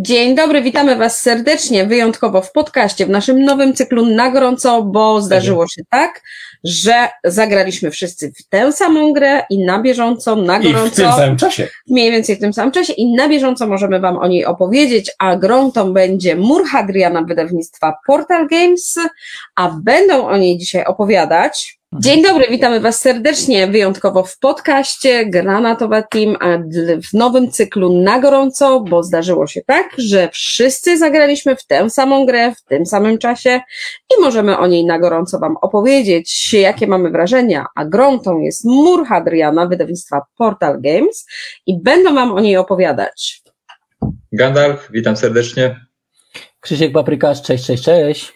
Dzień dobry, witamy Was serdecznie, wyjątkowo w podcaście, w naszym nowym cyklu na gorąco, bo zdarzyło się tak, że zagraliśmy wszyscy w tę samą grę i na bieżąco, na gorąco. I w tym samym czasie. Mniej więcej w tym samym czasie i na bieżąco możemy Wam o niej opowiedzieć, a grą tą będzie Mur Hadriana wydawnictwa Portal Games, a będą o niej dzisiaj opowiadać Dzień dobry, witamy Was serdecznie, wyjątkowo w podcaście Granatowa Team, a w nowym cyklu na gorąco, bo zdarzyło się tak, że wszyscy zagraliśmy w tę samą grę w tym samym czasie i możemy o niej na gorąco Wam opowiedzieć, jakie mamy wrażenia, a grą tą jest Mur Hadriana, wydawnictwa Portal Games i będą Wam o niej opowiadać. Gandalf, witam serdecznie. Krzysiek Paprykarz, cześć, cześć, cześć.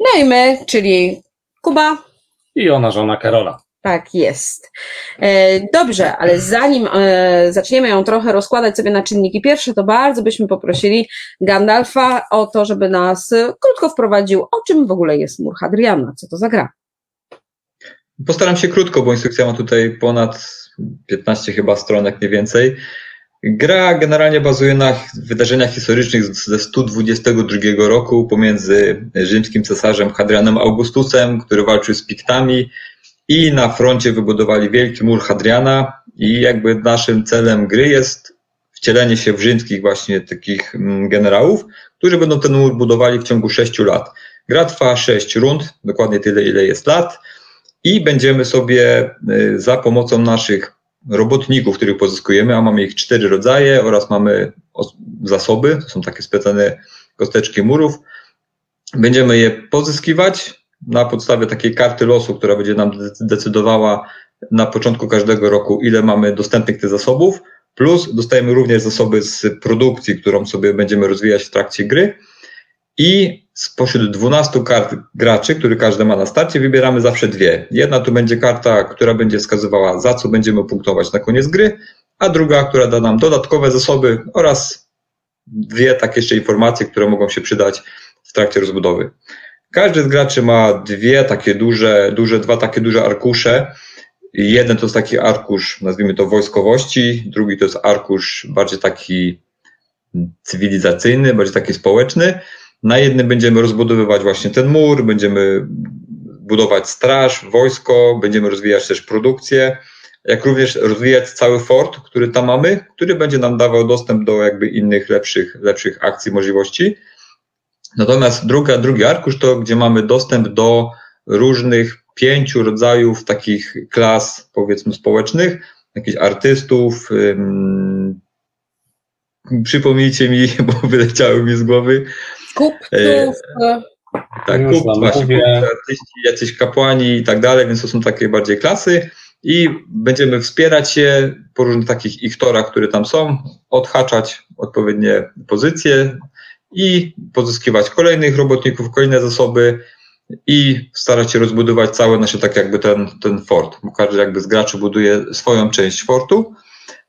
No i my, czyli Kuba, i ona żona Karola. Tak jest. E, dobrze, ale zanim e, zaczniemy ją trochę rozkładać sobie na czynniki pierwsze, to bardzo byśmy poprosili Gandalfa o to, żeby nas krótko wprowadził, o czym w ogóle jest Mur Hadriana, co to za gra. Postaram się krótko, bo instrukcja ma tutaj ponad 15 chyba stronek, nie więcej. Gra generalnie bazuje na wydarzeniach historycznych ze 122 roku pomiędzy rzymskim cesarzem Hadrianem Augustusem, który walczył z Piktami i na froncie wybudowali wielki mur Hadriana i jakby naszym celem gry jest wcielenie się w rzymskich właśnie takich mm, generałów, którzy będą ten mur budowali w ciągu 6 lat. Gra trwa 6 rund, dokładnie tyle ile jest lat i będziemy sobie y, za pomocą naszych robotników, których pozyskujemy, a mamy ich cztery rodzaje oraz mamy zasoby, to są takie specjalne kosteczki murów. Będziemy je pozyskiwać na podstawie takiej karty losu, która będzie nam decydowała na początku każdego roku, ile mamy dostępnych tych zasobów, plus dostajemy również zasoby z produkcji, którą sobie będziemy rozwijać w trakcie gry i spośród 12 kart graczy, które każdy ma na starcie, wybieramy zawsze dwie. Jedna to będzie karta, która będzie wskazywała, za co będziemy punktować na koniec gry, a druga, która da nam dodatkowe zasoby oraz dwie takie jeszcze informacje, które mogą się przydać w trakcie rozbudowy. Każdy z graczy ma dwie takie duże, duże dwa takie duże arkusze. Jeden to jest taki arkusz, nazwijmy to wojskowości, drugi to jest arkusz bardziej taki cywilizacyjny, bardziej taki społeczny. Na jednym będziemy rozbudowywać właśnie ten mur, będziemy budować straż, wojsko, będziemy rozwijać też produkcję, jak również rozwijać cały fort, który tam mamy, który będzie nam dawał dostęp do jakby innych lepszych, lepszych akcji, możliwości. Natomiast druga, drugi arkusz to, gdzie mamy dostęp do różnych pięciu rodzajów takich klas, powiedzmy, społecznych, jakichś artystów, przypomnijcie mi, bo wyleciały mi z głowy, Kupców. E, tak, kup, właśnie, artyści, jacyś kapłani i tak dalej, więc to są takie bardziej klasy i będziemy wspierać się po różnych takich ich torach, które tam są, odhaczać odpowiednie pozycje i pozyskiwać kolejnych robotników, kolejne zasoby i starać się rozbudować całe nasze, tak jakby ten, ten fort, bo każdy jakby z graczy buduje swoją część fortu.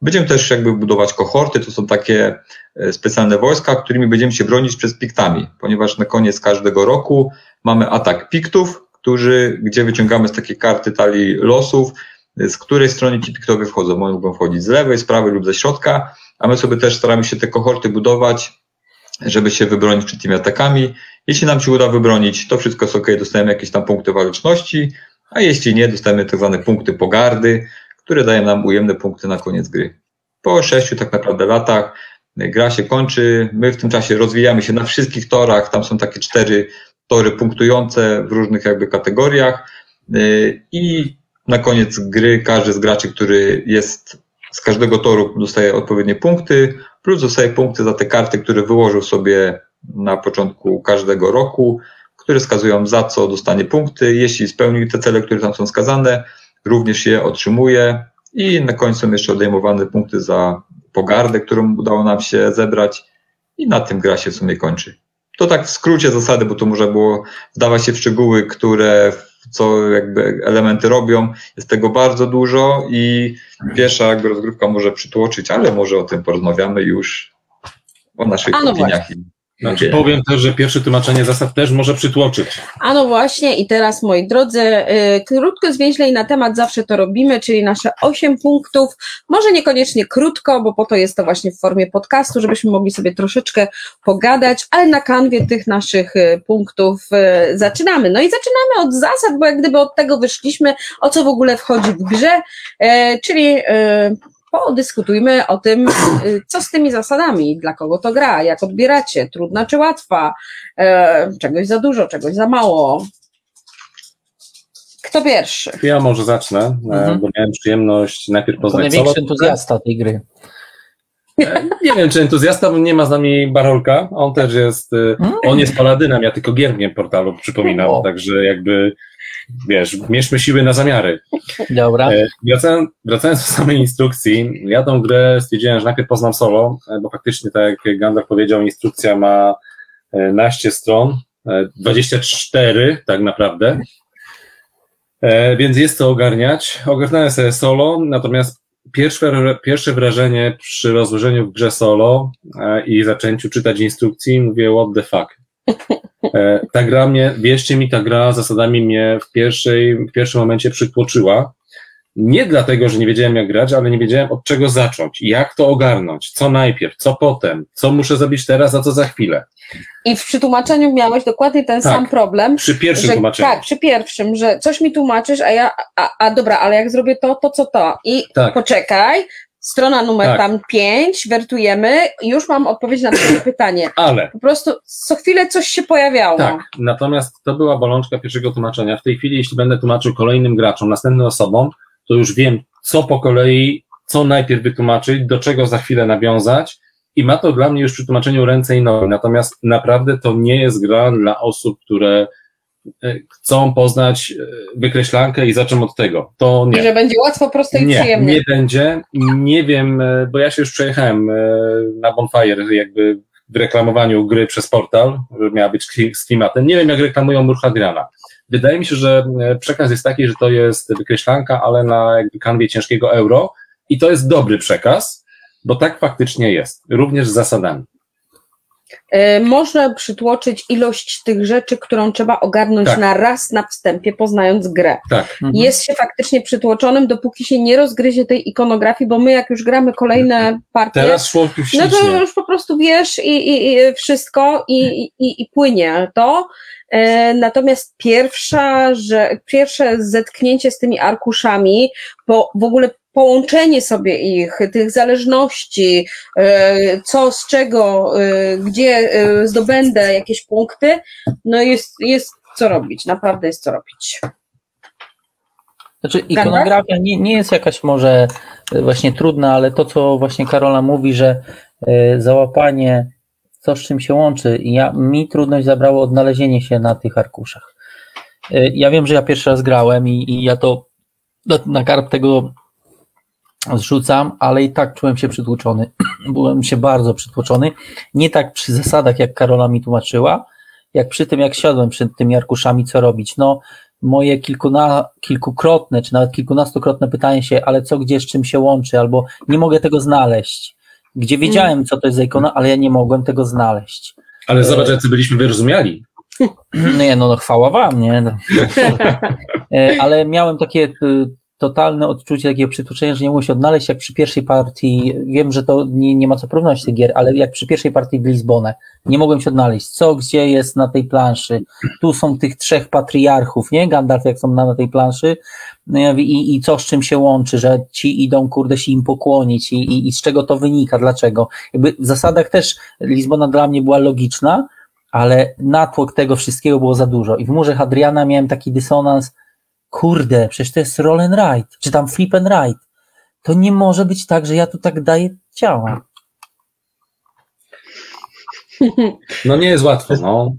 Będziemy też jakby budować kohorty, to są takie e, specjalne wojska, którymi będziemy się bronić przed piktami, ponieważ na koniec każdego roku mamy atak piktów, którzy, gdzie wyciągamy z takiej karty talii losów, z której strony ci piktowie wchodzą. Mogą wchodzić z lewej, z prawej lub ze środka, a my sobie też staramy się te kohorty budować, żeby się wybronić przed tymi atakami. Jeśli nam się uda wybronić, to wszystko jest ok, dostajemy jakieś tam punkty waleczności, a jeśli nie, dostajemy tak zwane punkty pogardy, które dają nam ujemne punkty na koniec gry. Po sześciu tak naprawdę latach gra się kończy, my w tym czasie rozwijamy się na wszystkich torach, tam są takie cztery tory punktujące w różnych jakby kategoriach y, i na koniec gry każdy z graczy, który jest z każdego toru dostaje odpowiednie punkty, plus dostaje punkty za te karty, które wyłożył sobie na początku każdego roku, które wskazują za co dostanie punkty. Jeśli spełnił te cele, które tam są wskazane, również je otrzymuje i na końcu są jeszcze odejmowane punkty za pogardę, którą udało nam się zebrać i na tym gra się w sumie kończy. To tak w skrócie zasady, bo to może było wdawać się w szczegóły, które co jakby elementy robią. Jest tego bardzo dużo i pierwsza jakby rozgrywka może przytłoczyć, ale może o tym porozmawiamy już o naszych no opiniach. Znaczy, powiem też, że pierwsze tłumaczenie zasad też może przytłoczyć. A no właśnie i teraz moi drodzy, y, krótko zwięźlej na temat zawsze to robimy, czyli nasze 8 punktów, może niekoniecznie krótko, bo po to jest to właśnie w formie podcastu, żebyśmy mogli sobie troszeczkę pogadać, ale na kanwie tych naszych y, punktów y, zaczynamy. No i zaczynamy od zasad, bo jak gdyby od tego wyszliśmy, o co w ogóle wchodzi w grze, czyli podyskutujmy o tym, y, co z tymi zasadami, dla kogo to gra, jak odbieracie, trudna czy łatwa, e, czegoś za dużo, czegoś za mało. Kto pierwszy? Ja może zacznę, e, Mhm. bo miałem przyjemność najpierw To poznać największy solo. entuzjasta tej gry. E, Nie wiem, czy entuzjasta, bo nie ma z nami Barolka. On też jest, Mm. on jest paladynem, ja tylko gierkiem portalu przypominam, O. także jakby, wiesz, mierzmy siły na zamiary. Dobra. E, Wracając, wracając do samej instrukcji, ja tą grę stwierdziłem, że najpierw poznam solo, e, bo faktycznie, tak jak Gandalf powiedział, instrukcja ma e, naście stron, e, 24 tak naprawdę, więc jest to ogarniać. Ogarnąłem sobie solo, natomiast pierwsze, pierwsze wrażenie przy rozłożeniu w grze solo i zaczęciu czytać instrukcji, mówię, what the fuck. E, Ta gra mnie, wierzcie mi, ta gra zasadami mnie w, pierwszej, w pierwszym momencie przytłoczyła. Nie dlatego, że nie wiedziałem jak grać, ale nie wiedziałem od czego zacząć, jak to ogarnąć, co najpierw, co potem, co muszę zrobić teraz, a co za chwilę. I w przetłumaczeniu miałeś dokładnie ten Tak. sam problem. Przy pierwszym że, tłumaczeniu. Tak, przy pierwszym, że coś mi tłumaczysz, a ja, a, a dobra, ale jak zrobię to, to co to? I Tak. poczekaj, strona numer Tak. tam pięć, wertujemy, już mam odpowiedź na twoje pytanie. Ale Po prostu co chwilę coś się pojawiało. Tak, natomiast to była bolączka pierwszego tłumaczenia. W tej chwili, jeśli będę tłumaczył kolejnym graczom, następnym osobom, to już wiem, co po kolei, co najpierw wytłumaczyć, do czego za chwilę nawiązać i ma to dla mnie już przy tłumaczeniu ręce i nogi. Natomiast naprawdę to nie jest gra dla osób, które chcą poznać e, wykreślankę i zaczną od tego. To nie. I że będzie łatwo, prosto i Nie, przyjemnie. nie będzie. Nie wiem, e, bo ja się już przejechałem e, na Bonfire, jakby w reklamowaniu gry przez portal, że miała być z klimatem. Nie wiem, jak reklamują Murhadriana. Wydaje mi się, że e, przekaz jest taki, że to jest wykreślanka, ale na jakby kanwie ciężkiego euro i to jest dobry przekaz, bo tak faktycznie jest, również z zasadami. Y, Można przytłoczyć ilość tych rzeczy, którą trzeba ogarnąć Tak. na raz na wstępie, poznając grę. Tak, Mhm. Jest się faktycznie przytłoczonym, dopóki się nie rozgryzie tej ikonografii, bo my jak już gramy kolejne partie, teraz no to już po prostu wiesz i, i, i wszystko i, i, i płynie to. E, Natomiast pierwsza, że pierwsze zetknięcie z tymi arkuszami, bo w ogóle połączenie sobie ich, tych zależności, e, co z czego, e, gdzie e, zdobędę jakieś punkty, no jest, jest co robić, naprawdę jest co robić. Znaczy ikonografia nie, nie jest jakaś może właśnie trudna, ale to, co właśnie Karola mówi, że załapanie, co z czym się łączy, ja, mi trudność zabrało odnalezienie się na tych arkuszach. Ja wiem, że ja pierwszy raz grałem i, i ja to na, na karp tego zrzucam, ale i tak czułem się przytłoczony. Byłem się bardzo przytłoczony. Nie tak przy zasadach, jak Karola mi tłumaczyła, jak przy tym, jak siadłem przed tymi arkuszami, co robić. No, moje kilkuna, kilkukrotne, czy nawet kilkunastokrotne pytanie się, ale co, gdzie, z czym się łączy, albo nie mogę tego znaleźć. Gdzie wiedziałem, co to jest za ikona, ale ja nie mogłem tego znaleźć. Ale zobacz, jacy byliśmy wyrozumiali. Nie, no, no chwała wam, nie? No. E, Ale miałem takie y, totalne odczucie takiego przytłoczenia, że nie mogłem się odnaleźć, jak przy pierwszej partii, wiem, że to nie, nie ma co porównać tych gier, ale jak przy pierwszej partii w Lizbonę, nie mogłem się odnaleźć, co, gdzie jest na tej planszy, tu są tych trzech patriarchów, nie, Gandalf jak są na, na tej planszy no i, i co z czym się łączy, że ci idą, kurde, się im pokłonić i, i, i z czego to wynika, dlaczego. Jakby w zasadach też Lizbona dla mnie była logiczna, ale natłok tego wszystkiego było za dużo. I w murze Hadriana miałem taki dysonans, kurde, przecież to jest roll and ride, czy tam flip and ride. To nie może być tak, że ja tu tak daję ciała. No nie jest łatwo, no.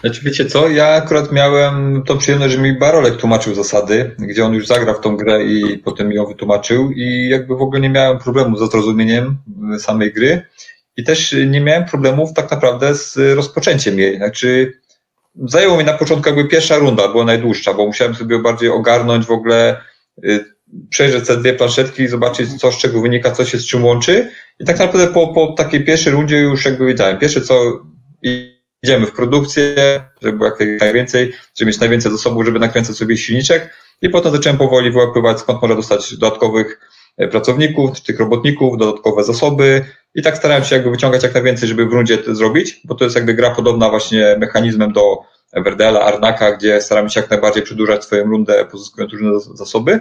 Znaczy, wiecie co, ja akurat miałem tą przyjemność, że mi Barolek tłumaczył zasady, gdzie on już zagrał w tą grę i potem mi ją wytłumaczył i jakby w ogóle nie miałem problemu ze zrozumieniem y, samej gry i też nie miałem problemów tak naprawdę z rozpoczęciem jej. Znaczy, zajęło mi na początku jakby pierwsza runda, była najdłuższa, bo musiałem sobie bardziej ogarnąć w ogóle, y, przejrzeć te dwie planszetki i zobaczyć, co z czego wynika, co się z czym łączy. I tak naprawdę po, po takiej pierwszej rundzie już jakby wiedziałem. Pierwsze co idziemy w produkcję, żeby było jak najwięcej, żeby mieć najwięcej zasobów, żeby nakręcać sobie silniczek i potem zacząłem powoli wyłapywać, skąd można dostać dodatkowych e, pracowników, tych robotników, dodatkowe zasoby i tak starałem się jakby wyciągać jak najwięcej, żeby w rundzie to zrobić, bo to jest jakby gra podobna właśnie mechanizmem do Werdela, Arnaka, gdzie staramy się jak najbardziej przedłużać swoją rundę, pozyskując różne zasoby.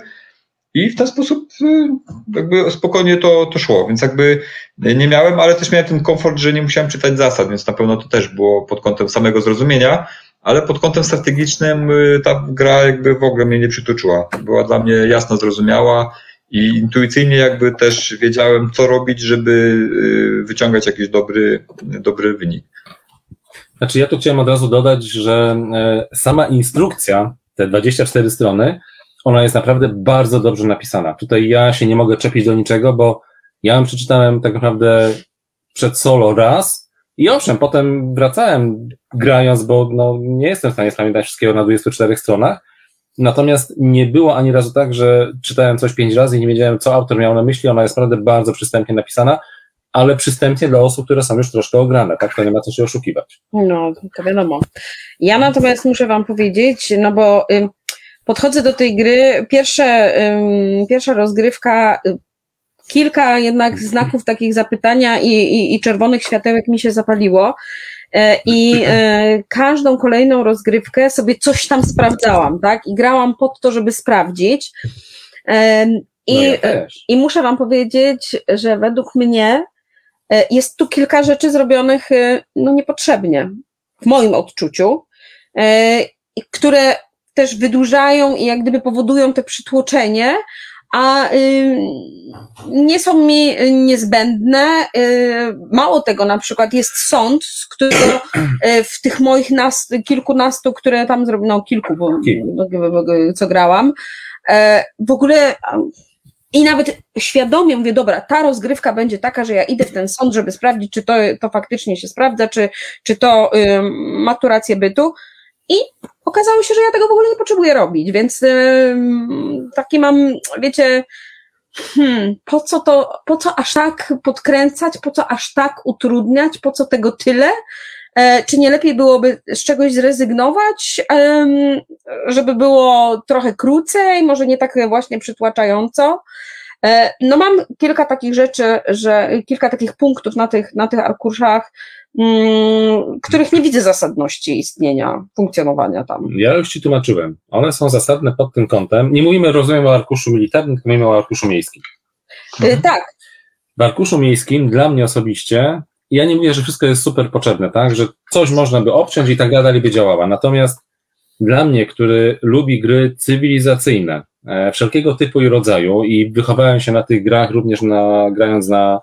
I w ten sposób y, jakby spokojnie to, to szło, więc jakby nie miałem, ale też miałem ten komfort, że nie musiałem czytać zasad, więc na pewno to też było pod kątem samego zrozumienia, ale pod kątem strategicznym y, ta gra jakby w ogóle mnie nie przytoczyła. Była dla mnie jasno zrozumiała i intuicyjnie jakby też wiedziałem, co robić, żeby y, wyciągać jakiś dobry, dobry wynik. Znaczy ja tu chciałem od razu dodać, że e, sama instrukcja, te 24 strony, ona jest naprawdę bardzo dobrze napisana. Tutaj ja się nie mogę czepić do niczego, bo ja ją przeczytałem tak naprawdę przed solo raz i owszem, potem wracałem grając, bo no, nie jestem w stanie spamiętać wszystkiego na 24 stronach, natomiast nie było ani razu tak, że czytałem coś pięć razy i nie wiedziałem, co autor miał na myśli, ona jest naprawdę bardzo przystępnie napisana, ale przystępnie dla osób, które są już troszkę ograne, tak? To nie ma co się oszukiwać. No, to wiadomo. Ja natomiast muszę wam powiedzieć, no bo y, podchodzę do tej gry, pierwsze, y, pierwsza rozgrywka, y, kilka jednak znaków takich zapytania i, i, i czerwonych światełek mi się zapaliło. E, I e, każdą kolejną rozgrywkę sobie coś tam sprawdzałam, tak? I grałam pod to, żeby sprawdzić. E, I, No ja I muszę Wam powiedzieć, że według mnie jest tu kilka rzeczy zrobionych no, niepotrzebnie, w moim odczuciu, które też wydłużają i jak gdyby powodują te przytłoczenie, a nie są mi niezbędne. Mało tego, na przykład jest sąd, z którego w tych moich nas, kilkunastu, które tam zrobiono, no, kilku, bo, co grałam, w ogóle i nawet świadomie mówię, dobra, ta rozgrywka będzie taka, że ja idę w ten sąd, żeby sprawdzić, czy to, to faktycznie się sprawdza, czy, czy to y, maturację bytu. I okazało się, że ja tego w ogóle nie potrzebuję robić, więc y, taki mam, wiecie, hmm, po co to, po co aż tak podkręcać, po co aż tak utrudniać, po co tego tyle? E, czy nie lepiej byłoby z czegoś zrezygnować, żeby było trochę krócej, może nie tak właśnie przytłaczająco? E, no mam kilka takich rzeczy, że kilka takich punktów na tych, na tych arkuszach, których nie widzę zasadności istnienia, funkcjonowania tam. Ja już Ci tłumaczyłem. One są zasadne pod tym kątem. Nie mówimy, rozumiem, o arkuszu militarnym, tylko mówimy o arkuszu miejskim. E, tak. W arkuszu miejskim dla mnie osobiście ja nie mówię, że wszystko jest super potrzebne, tak, że coś można by obciąć i tak dalej by działała. Natomiast dla mnie, który lubi gry cywilizacyjne, e, wszelkiego typu i rodzaju i wychowałem się na tych grach również na, grając na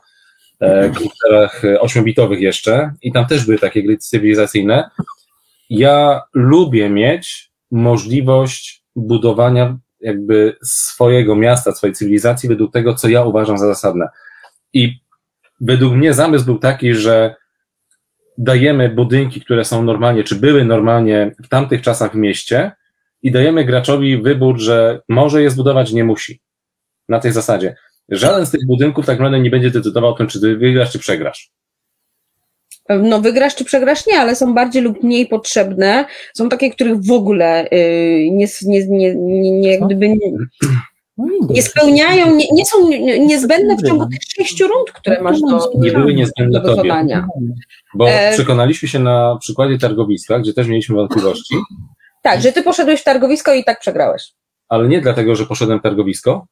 komputerach ośmiobitowych jeszcze i tam też były takie gry cywilizacyjne. Ja lubię mieć możliwość budowania jakby swojego miasta, swojej cywilizacji według tego, co ja uważam za zasadne. I według mnie zamysł był taki, że dajemy budynki, które są normalnie, czy były normalnie w tamtych czasach w mieście i dajemy graczowi wybór, że może je zbudować, nie musi. Na tej zasadzie. Żaden z tych budynków tak naprawdę nie będzie decydował o tym, czy ty wygrasz, czy przegrasz. No, wygrasz czy przegrasz, nie, ale są bardziej lub mniej potrzebne. Są takie, których w ogóle yy, nie, nie, nie, nie, nie, jak gdyby nie, no nie spełniają, nie, nie są niezbędne w ciągu tych sześciu rund, które masz do Nie były niezbędne do wykonania. Bo e... przekonaliśmy się na przykładzie targowiska, gdzie też mieliśmy wątpliwości. Tak, że ty poszedłeś w targowisko i tak przegrałeś. Ale nie dlatego, że poszedłem w targowisko,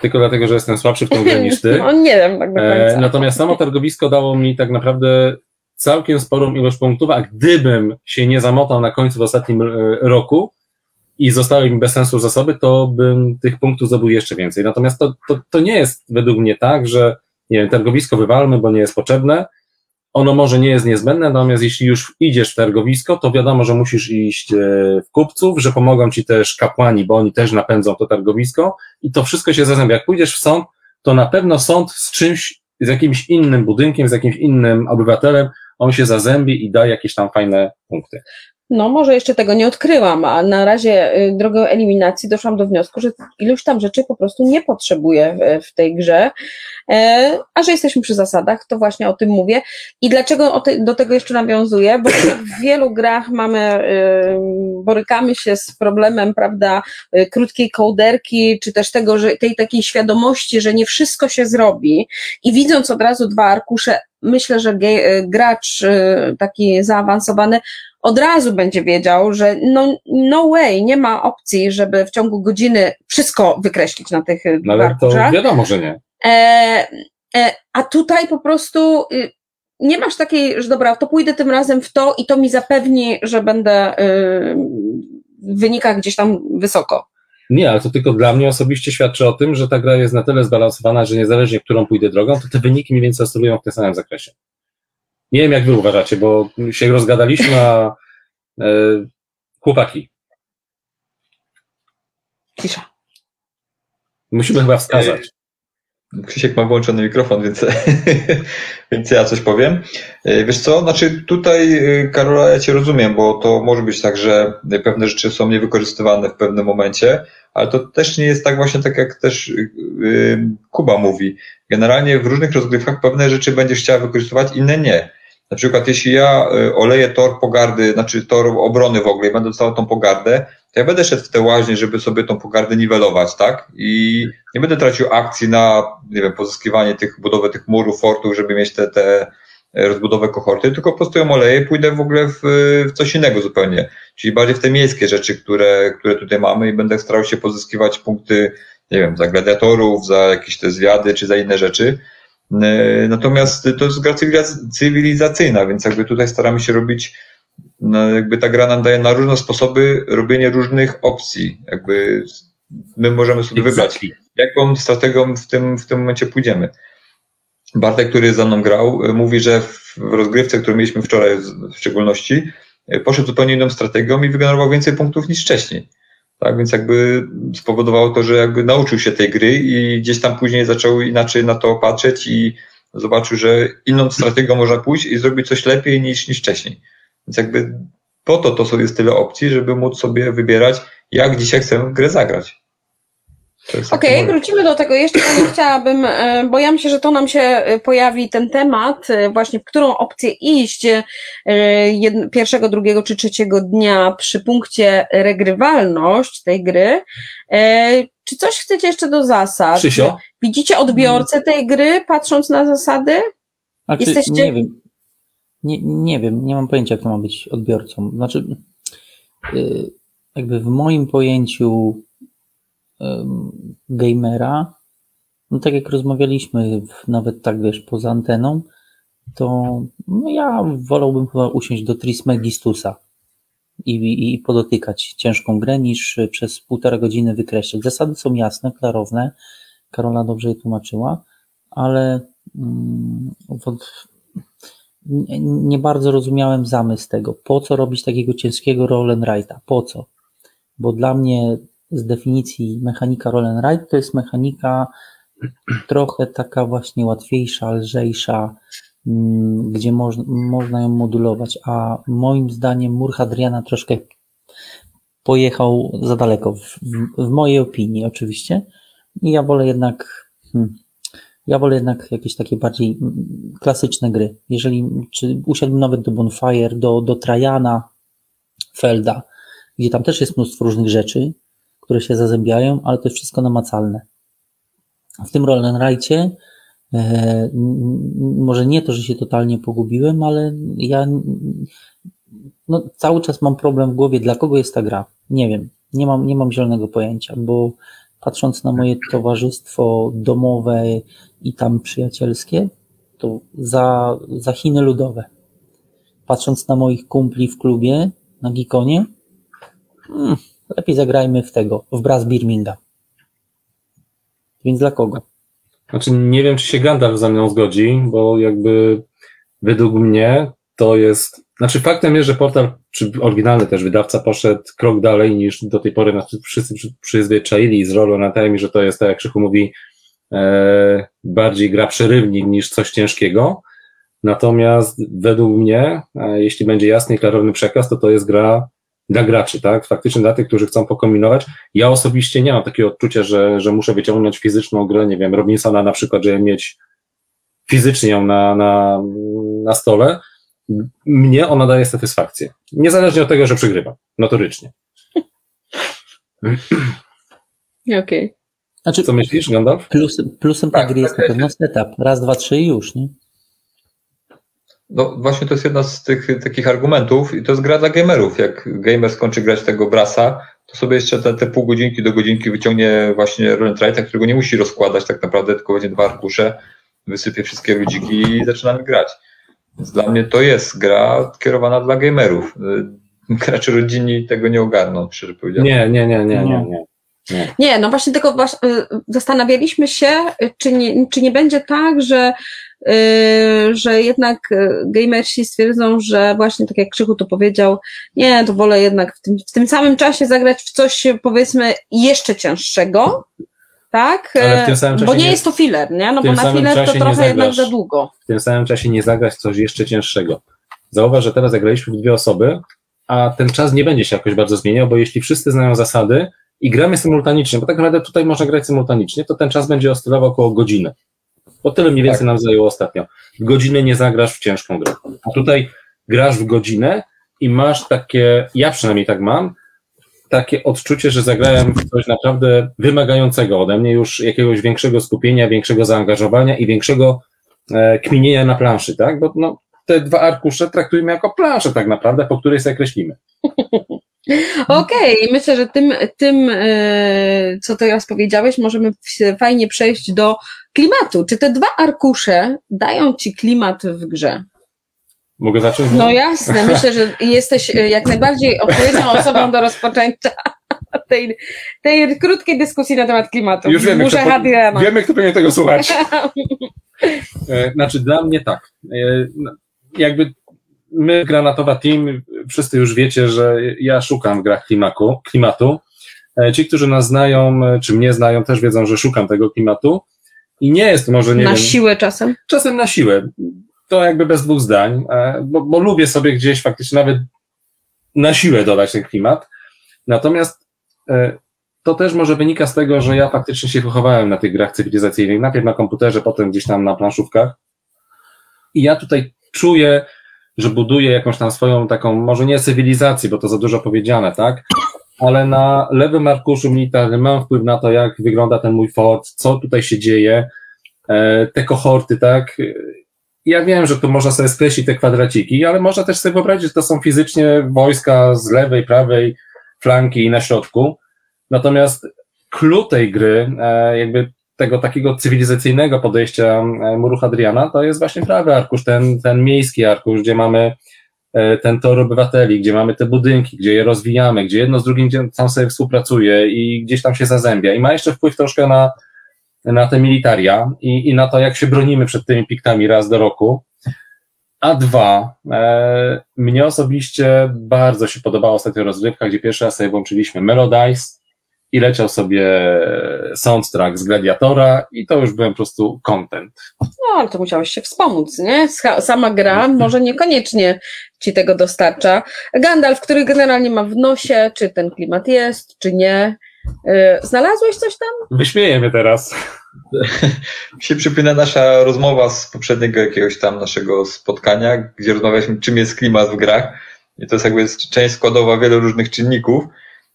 tylko dlatego, że jestem słabszy w tą grę niż ty. No nie wiem, tak do końca. E, natomiast samo targowisko dało mi tak naprawdę całkiem sporą ilość punktów, a gdybym się nie zamotał na końcu w ostatnim e, roku, i zostały mi bez sensu zasoby, to bym tych punktów zdobył jeszcze więcej. Natomiast to, to, to nie jest według mnie tak, że nie wiem, targowisko wywalmy, bo nie jest potrzebne. Ono może nie jest niezbędne, natomiast jeśli już idziesz w targowisko, to wiadomo, że musisz iść e, w kupców, że pomogą ci też kapłani, bo oni też napędzą to targowisko i to wszystko się zazębia. Jak pójdziesz w sąd, to na pewno sąd z czymś, z jakimś innym budynkiem, z jakimś innym obywatelem, on się zazębi i da jakieś tam fajne punkty. No, może jeszcze tego nie odkryłam, a na razie y, drogą eliminacji doszłam do wniosku, że iluś tam rzeczy po prostu nie potrzebuję w, w tej grze. E, a że jesteśmy przy zasadach, to właśnie o tym mówię. I dlaczego do tego jeszcze nawiązuję? Bo w wielu grach mamy, y, borykamy się z problemem, prawda, y, krótkiej kołderki, czy też tego, że tej takiej świadomości, że nie wszystko się zrobi i widząc od razu dwa arkusze, myślę, że gracz taki zaawansowany od razu będzie wiedział, że no, no way, nie ma opcji, żeby w ciągu godziny wszystko wykreślić na tych no, ale to wiadomo, że nie. E, e, a tutaj po prostu y, nie masz takiej, że dobra, to pójdę tym razem w to i to mi zapewni, że będę y, w wynikach gdzieś tam wysoko. Nie, ale to tylko dla mnie osobiście świadczy o tym, że ta gra jest na tyle zbalansowana, że niezależnie którą pójdę drogą, to te wyniki mniej więcej oscylują w tym samym zakresie. Nie wiem, jak wy uważacie, bo się rozgadaliśmy, a e, chłopaki. Cisza. Musimy chyba wskazać. Krzysiek ma włączony mikrofon, więc, więc ja coś powiem. E, wiesz co, znaczy tutaj e, Karola, ja Cię rozumiem, bo to może być tak, że pewne rzeczy są niewykorzystywane w pewnym momencie, ale to też nie jest tak właśnie tak, jak też e, Kuba mówi. Generalnie w różnych rozgrywkach pewne rzeczy będziesz chciała wykorzystywać, inne nie. Na przykład, jeśli ja y, oleję tor pogardy, znaczy tor obrony w ogóle i będę dostał tą pogardę, to ja będę szedł w te łaźnie, żeby sobie tą pogardę niwelować, tak? I nie będę tracił akcji na, nie wiem, pozyskiwanie tych, budowę tych murów, fortów, żeby mieć te, te rozbudowę kohorty, tylko po prostu ją oleję i pójdę w ogóle w, w coś innego zupełnie. Czyli bardziej w te miejskie rzeczy, które, które tutaj mamy i będę starał się pozyskiwać punkty, nie wiem, za gladiatorów, za jakieś te zwiady, czy za inne rzeczy. E, natomiast to jest gra cywilizacyjna, więc jakby tutaj staramy się robić, no jakby ta gra nam daje na różne sposoby robienie różnych opcji. Jakby my możemy sobie wybrać, jaką strategią w tym, w tym momencie pójdziemy. Bartek, który za mną grał, mówi, że w rozgrywce, którą mieliśmy wczoraj w szczególności, poszedł zupełnie inną strategią i wygenerował więcej punktów niż wcześniej. Tak, więc jakby spowodowało to, że jakby nauczył się tej gry i gdzieś tam później zaczął inaczej na to patrzeć i zobaczył, że inną strategią można pójść i zrobić coś lepiej niż, niż wcześniej. Więc jakby po to to jest tyle opcji, żeby móc sobie wybierać, jak dzisiaj chcę grę zagrać. Okej, okay, wrócimy do tego jeszcze, nie chciałabym, e, bo ja myślę, że to nam się e, pojawi ten temat, e, właśnie w którą opcję iść pierwszego, drugiego czy trzeciego dnia przy punkcie regrywalność tej gry. Czy coś chcecie jeszcze do zasad? Krzysio? Widzicie odbiorcę tej gry, patrząc na zasady? Znaczy, Jesteście... Nie wiem. Nie, nie wiem, nie mam pojęcia, kto ma być odbiorcą. Znaczy, jakby w moim pojęciu gamera, no tak jak rozmawialiśmy, nawet tak wiesz, poza anteną, to no ja wolałbym chyba usiąść do Trismegistusa i, i, i podotykać ciężką grę, niż przez półtora godziny wykreślać. Zasady są jasne, klarowne, Karola dobrze je tłumaczyła, ale mm, nie, nie, bardzo rozumiałem zamysł tego. Po co robić takiego ciężkiego roll and write'a? Po co? Bo dla mnie z definicji mechanika roll and write to jest mechanika trochę taka właśnie łatwiejsza, lżejsza, mm, gdzie można, można ją modulować, a moim zdaniem mur Hadriana troszkę pojechał za daleko, w, w, w mojej opinii oczywiście. I ja wolę jednak, hmm, ja wolę jednak jakieś takie bardziej mm, klasyczne gry. Jeżeli, czy usiadłbym nawet do Bonfire, do, do Trajana, Felda, gdzie tam też jest mnóstwo różnych rzeczy, które się zazębiają, ale to jest wszystko namacalne. W tym roll and e, może nie to, że się totalnie pogubiłem, ale ja no, cały czas mam problem w głowie, dla kogo jest ta gra. Nie wiem, nie mam, nie mam zielonego pojęcia, bo patrząc na moje towarzystwo domowe i tam przyjacielskie, to za, za Chiny ludowe. Patrząc na moich kumpli w klubie, na Gikonie, hmm, lepiej zagrajmy w tego, w Brass Birmingham. Więc dla kogo? Znaczy, nie wiem, czy się Gandalf ze mną zgodzi, bo jakby według mnie to jest. Znaczy, faktem jest, że portal, czy oryginalny też wydawca, poszedł krok dalej niż do tej pory nas wszyscy przyzwyczaili z rolą na tym, że to jest, tak jak Krzychu mówi, e, bardziej gra przerywnik niż coś ciężkiego. Natomiast według mnie, e, jeśli będzie jasny i klarowny przekaz, to to jest gra dla graczy, tak? Faktycznie dla tych, którzy chcą pokombinować. Ja osobiście nie mam takiego odczucia, że, że muszę wyciągnąć fizyczną grę, nie wiem, Robinsona na przykład, żeby mieć fizycznie ją na, na, na stole. Mnie ona daje satysfakcję. Niezależnie od tego, że przegrywam, notorycznie. Okej. Okay. Znaczy, Co myślisz, Gandalf? Plusem, plusem tak, tej gry jest na pewno setup. Raz, dwa, trzy i już, nie? No właśnie to jest jedna z tych takich argumentów i to jest gra dla gamerów. Jak gamer skończy grać tego brasa, to sobie jeszcze te, te pół godzinki do godzinki wyciągnie właśnie Roland Wrighta, którego nie musi rozkładać tak naprawdę, tylko będzie dwa arkusze, wysypie wszystkie ludziki i zaczynamy grać. Więc dla mnie to jest gra kierowana dla gamerów. Gracze rodzinni tego nie ogarną, szczerze powiedziawszy. Nie, nie, nie, nie, nie. nie. Nie. nie, no właśnie tylko y, zastanawialiśmy się, czy nie, czy nie będzie tak, że że jednak y, gamersi stwierdzą, że właśnie tak jak Krzychu to powiedział, nie, to wolę jednak w tym, w tym samym czasie zagrać w coś powiedzmy jeszcze cięższego, tak? Ale w tym samym czasie Bo nie, nie jest to filler, nie? No bo na filler to trochę jednak za długo. W tym samym czasie nie zagrać coś jeszcze cięższego. Zauważ, że teraz zagraliśmy w dwie osoby, a ten czas nie będzie się jakoś bardzo zmieniał, bo jeśli wszyscy znają zasady i gramy symultanicznie, bo tak naprawdę tutaj można grać symultanicznie, to ten czas będzie oscylował około godziny. Bo tyle mniej więcej tak. nam zajęło ostatnio. W godzinę nie zagrasz w ciężką grę. A tutaj grasz w godzinę i masz takie, ja przynajmniej tak mam, takie odczucie, że zagrałem w coś naprawdę wymagającego ode mnie już jakiegoś większego skupienia, większego zaangażowania i większego e, kminienia na planszy, tak? Bo no, te dwa arkusze traktujmy jako planszę tak naprawdę, po której sobie kreślimy. Okej, okay. myślę, że tym, tym, e, co teraz powiedziałeś, możemy fajnie przejść do klimatu. Czy te dwa arkusze dają ci klimat w grze? Mogę zacząć? No jasne, myślę, że jesteś e, jak najbardziej odpowiednią osobą do rozpoczęcia tej, tej krótkiej dyskusji na temat klimatu. Już wiemy, Muszę kto, po, wiemy, kto powinien tego słuchać. E, znaczy, dla mnie tak. Jakby my, Granatowa Team, wszyscy już wiecie, że ja szukam w grach klimatu. klimatu. E, ci, którzy nas znają, e, czy mnie znają, też wiedzą, że szukam tego klimatu. I nie jest może, nie Na wiem, siłę czasem? Czasem na siłę. To jakby bez dwóch zdań, e, bo, bo lubię sobie gdzieś faktycznie nawet na siłę dodać ten klimat. Natomiast to też może wynika z tego, że ja faktycznie się wychowałem na tych grach cywilizacyjnych, najpierw na komputerze, potem gdzieś tam na planszówkach. I ja tutaj czuję, że buduje jakąś tam swoją taką, może nie cywilizację, bo to za dużo powiedziane, tak? Ale na lewym arkuszu militarnym mam wpływ na to, jak wygląda ten mój fort, co tutaj się dzieje, e, te kohorty, tak? Ja wiem, że tu można sobie skreślić te kwadraciki, ale można też sobie wyobrazić, że to są fizycznie wojska z lewej, prawej flanki i na środku. Natomiast klucz tej gry, e, jakby tego takiego cywilizacyjnego podejścia e, muru Hadriana, to jest właśnie prawy arkusz, ten, ten miejski arkusz, gdzie mamy ten tor obywateli, gdzie mamy te budynki, gdzie je rozwijamy, gdzie jedno z drugim tam sobie współpracuje i gdzieś tam się zazębia. I ma jeszcze wpływ troszkę na, na te militaria i, i na to, jak się bronimy przed tymi piktami raz do roku. A dwa, e, mnie osobiście bardzo się podobała ostatnia rozgrywka, gdzie pierwszy raz sobie włączyliśmy Melodice, i leciał sobie soundtrack z Gladiatora i to już byłem po prostu content. No, ale to musiałeś się wspomóc, nie? Sama gra może niekoniecznie ci tego dostarcza. Gandalf, który generalnie ma w nosie, czy ten klimat jest, czy nie. Y, znalazłeś coś tam? Wyśmiejemy teraz. się przypomina nasza rozmowa z poprzedniego jakiegoś tam naszego spotkania, gdzie rozmawialiśmy, czym jest klimat w grach. I to jest jakby część składowa wielu różnych czynników.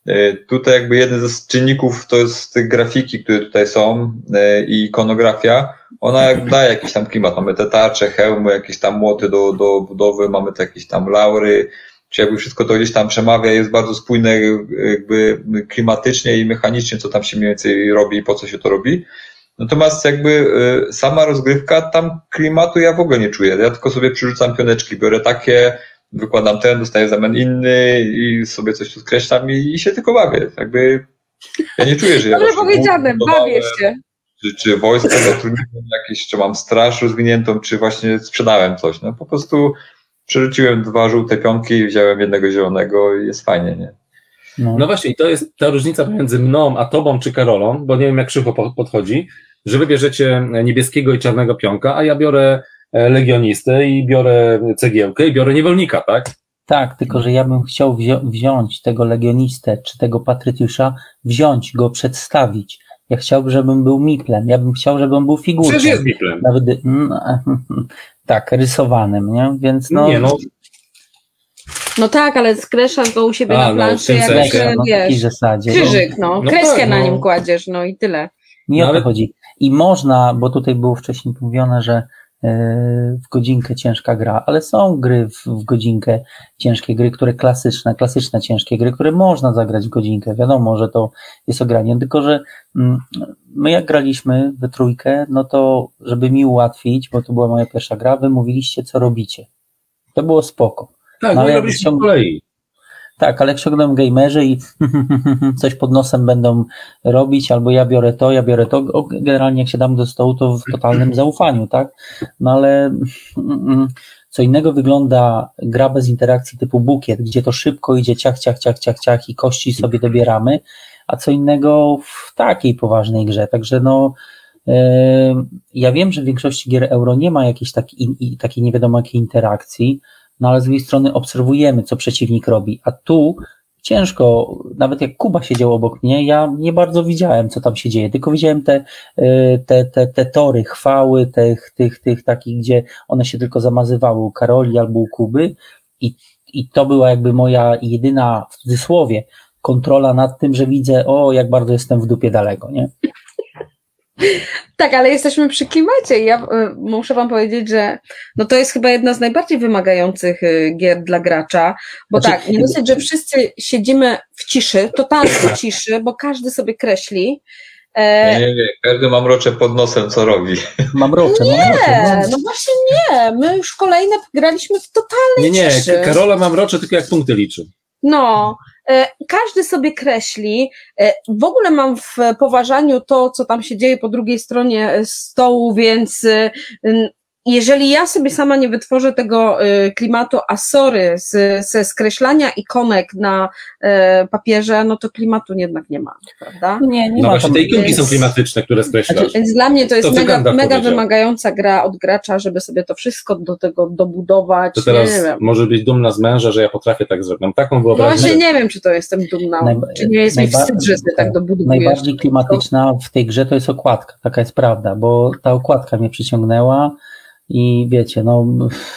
E, tutaj jakby jeden z czynników to jest grafiki, które tutaj są e, i ikonografia. Ona jak daje jakiś tam klimat. Mamy te tarcze, hełmy, jakieś tam młoty do, do budowy, mamy te jakieś tam laury, czy jakby wszystko to gdzieś tam przemawia, jest bardzo spójne jakby klimatycznie i mechanicznie, co tam się mniej więcej robi i po co się to robi. Natomiast jakby e, sama rozgrywka, tam klimatu ja w ogóle nie czuję. Ja tylko sobie przyrzucam pioneczki, biorę takie, wykładam ten, dostaję zamian inny i sobie coś tu skreślam i, i się tylko bawię. Jakby ja nie czuję, że ja Dobrze powiedziane, bawię się. Czy, czy wojsko zatrudniłem jakieś, czy mam straż rozwiniętą, czy właśnie sprzedałem coś. No po prostu przerzuciłem dwa żółte pionki i wziąłem jednego zielonego i jest fajnie, nie? No. no właśnie, i to jest ta różnica pomiędzy mną a tobą czy Karolą, bo nie wiem jak Krzycho podchodzi, że wy bierzecie niebieskiego i czarnego pionka, a ja biorę e, legionistę i biorę cegiełkę i biorę niewolnika, tak? Tak, tylko że ja bym chciał wzi- wziąć tego legionistę czy tego patrycjusza, wziąć go, przedstawić. Ja chciałbym, żebym był miplem, ja bym chciał, żeby on był figurką. Przecież jest Biplem. Nawet, mm, tak, rysowanym, nie? Więc no, nie, no, No tak, ale skreszasz go u siebie A, na no, w planszy, tym jak. Krześle, no, wiesz, zasadzie. No, krzyżyk, no, No kreskę tak, na no. nim kładziesz, no i tyle. nie No, o to ale- chodzi. I można, bo tutaj było wcześniej mówione, że w godzinkę ciężka gra, ale są gry w, w godzinkę, ciężkie gry, które klasyczne, klasyczne ciężkie gry, które można zagrać w godzinkę. Wiadomo, że to jest ogranie, tylko że mm, my jak graliśmy we trójkę, no to żeby mi ułatwić, bo to była moja pierwsza gra, wy mówiliście co robicie. To było spoko. tak, No, ale robiliśmy po kolei. Tak, ale jak ściągną gamerzy i coś pod nosem będą robić, albo ja biorę to, ja biorę to, o, generalnie jak się dam do stołu, to w totalnym zaufaniu, tak? No ale co innego wygląda gra bez interakcji typu bukiet, gdzie to szybko idzie ciach, ciach, ciach, ciach, ciach i kości sobie dobieramy, a co innego w takiej poważnej grze. Także no, ja wiem, że w większości gier euro nie ma jakiejś takiej, takiej nie wiadomo jakiej interakcji, no ale z drugiej strony obserwujemy, co przeciwnik robi, a tu ciężko, nawet jak Kuba siedział obok mnie, ja nie bardzo widziałem, co tam się dzieje, tylko widziałem te, y, te, te, te tory, chwały tych, tych, tych takich, gdzie one się tylko zamazywały u Karoli albo u Kuby. I, i to była jakby moja jedyna, w cudzysłowie, kontrola nad tym, że widzę, o, jak bardzo jestem w dupie daleko, nie? Tak, ale jesteśmy przy klimacie i ja y, muszę wam powiedzieć, że no to jest chyba jedna z najbardziej wymagających y, gier dla gracza, bo Znaczy- tak, nie dosyć, że wszyscy siedzimy w ciszy, totalnej ciszy, bo każdy sobie kreśli. E, Nie, nie, nie. Każdy mam rocze pod nosem, co robi. Mam rocze, mam rocze. nie, No, no właśnie nie, my już kolejne graliśmy w totalnej Nie, nie, ciszy. K- Karola mam rocze tylko jak punkty liczy. No, e, każdy sobie kreśli. E, w ogóle mam w poważaniu to, co tam się dzieje po drugiej stronie e, stołu, więc n- jeżeli ja sobie sama nie wytworzę tego e, klimatu, a sorry, z, ze skreślania ikonek na e, papierze, no to klimatu jednak nie ma, prawda? nie, nie No ma właśnie te ikonki więc- są klimatyczne, które skreślasz. Więc dla mnie to jest To, mega, mega wymagająca gra od gracza, żeby sobie to wszystko do tego dobudować. To teraz nie wiem. może być dumna z męża, że ja potrafię tak zrobić. Mam taką No wyobraźnię. właśnie nie wiem, czy to jestem dumna, Najba- czy nie jest mi wstyd, że sobie tak tak. dobudowujesz. Najbardziej klimatyczna w tej grze to jest okładka, taka jest prawda, bo ta okładka mnie przyciągnęła i wiecie, no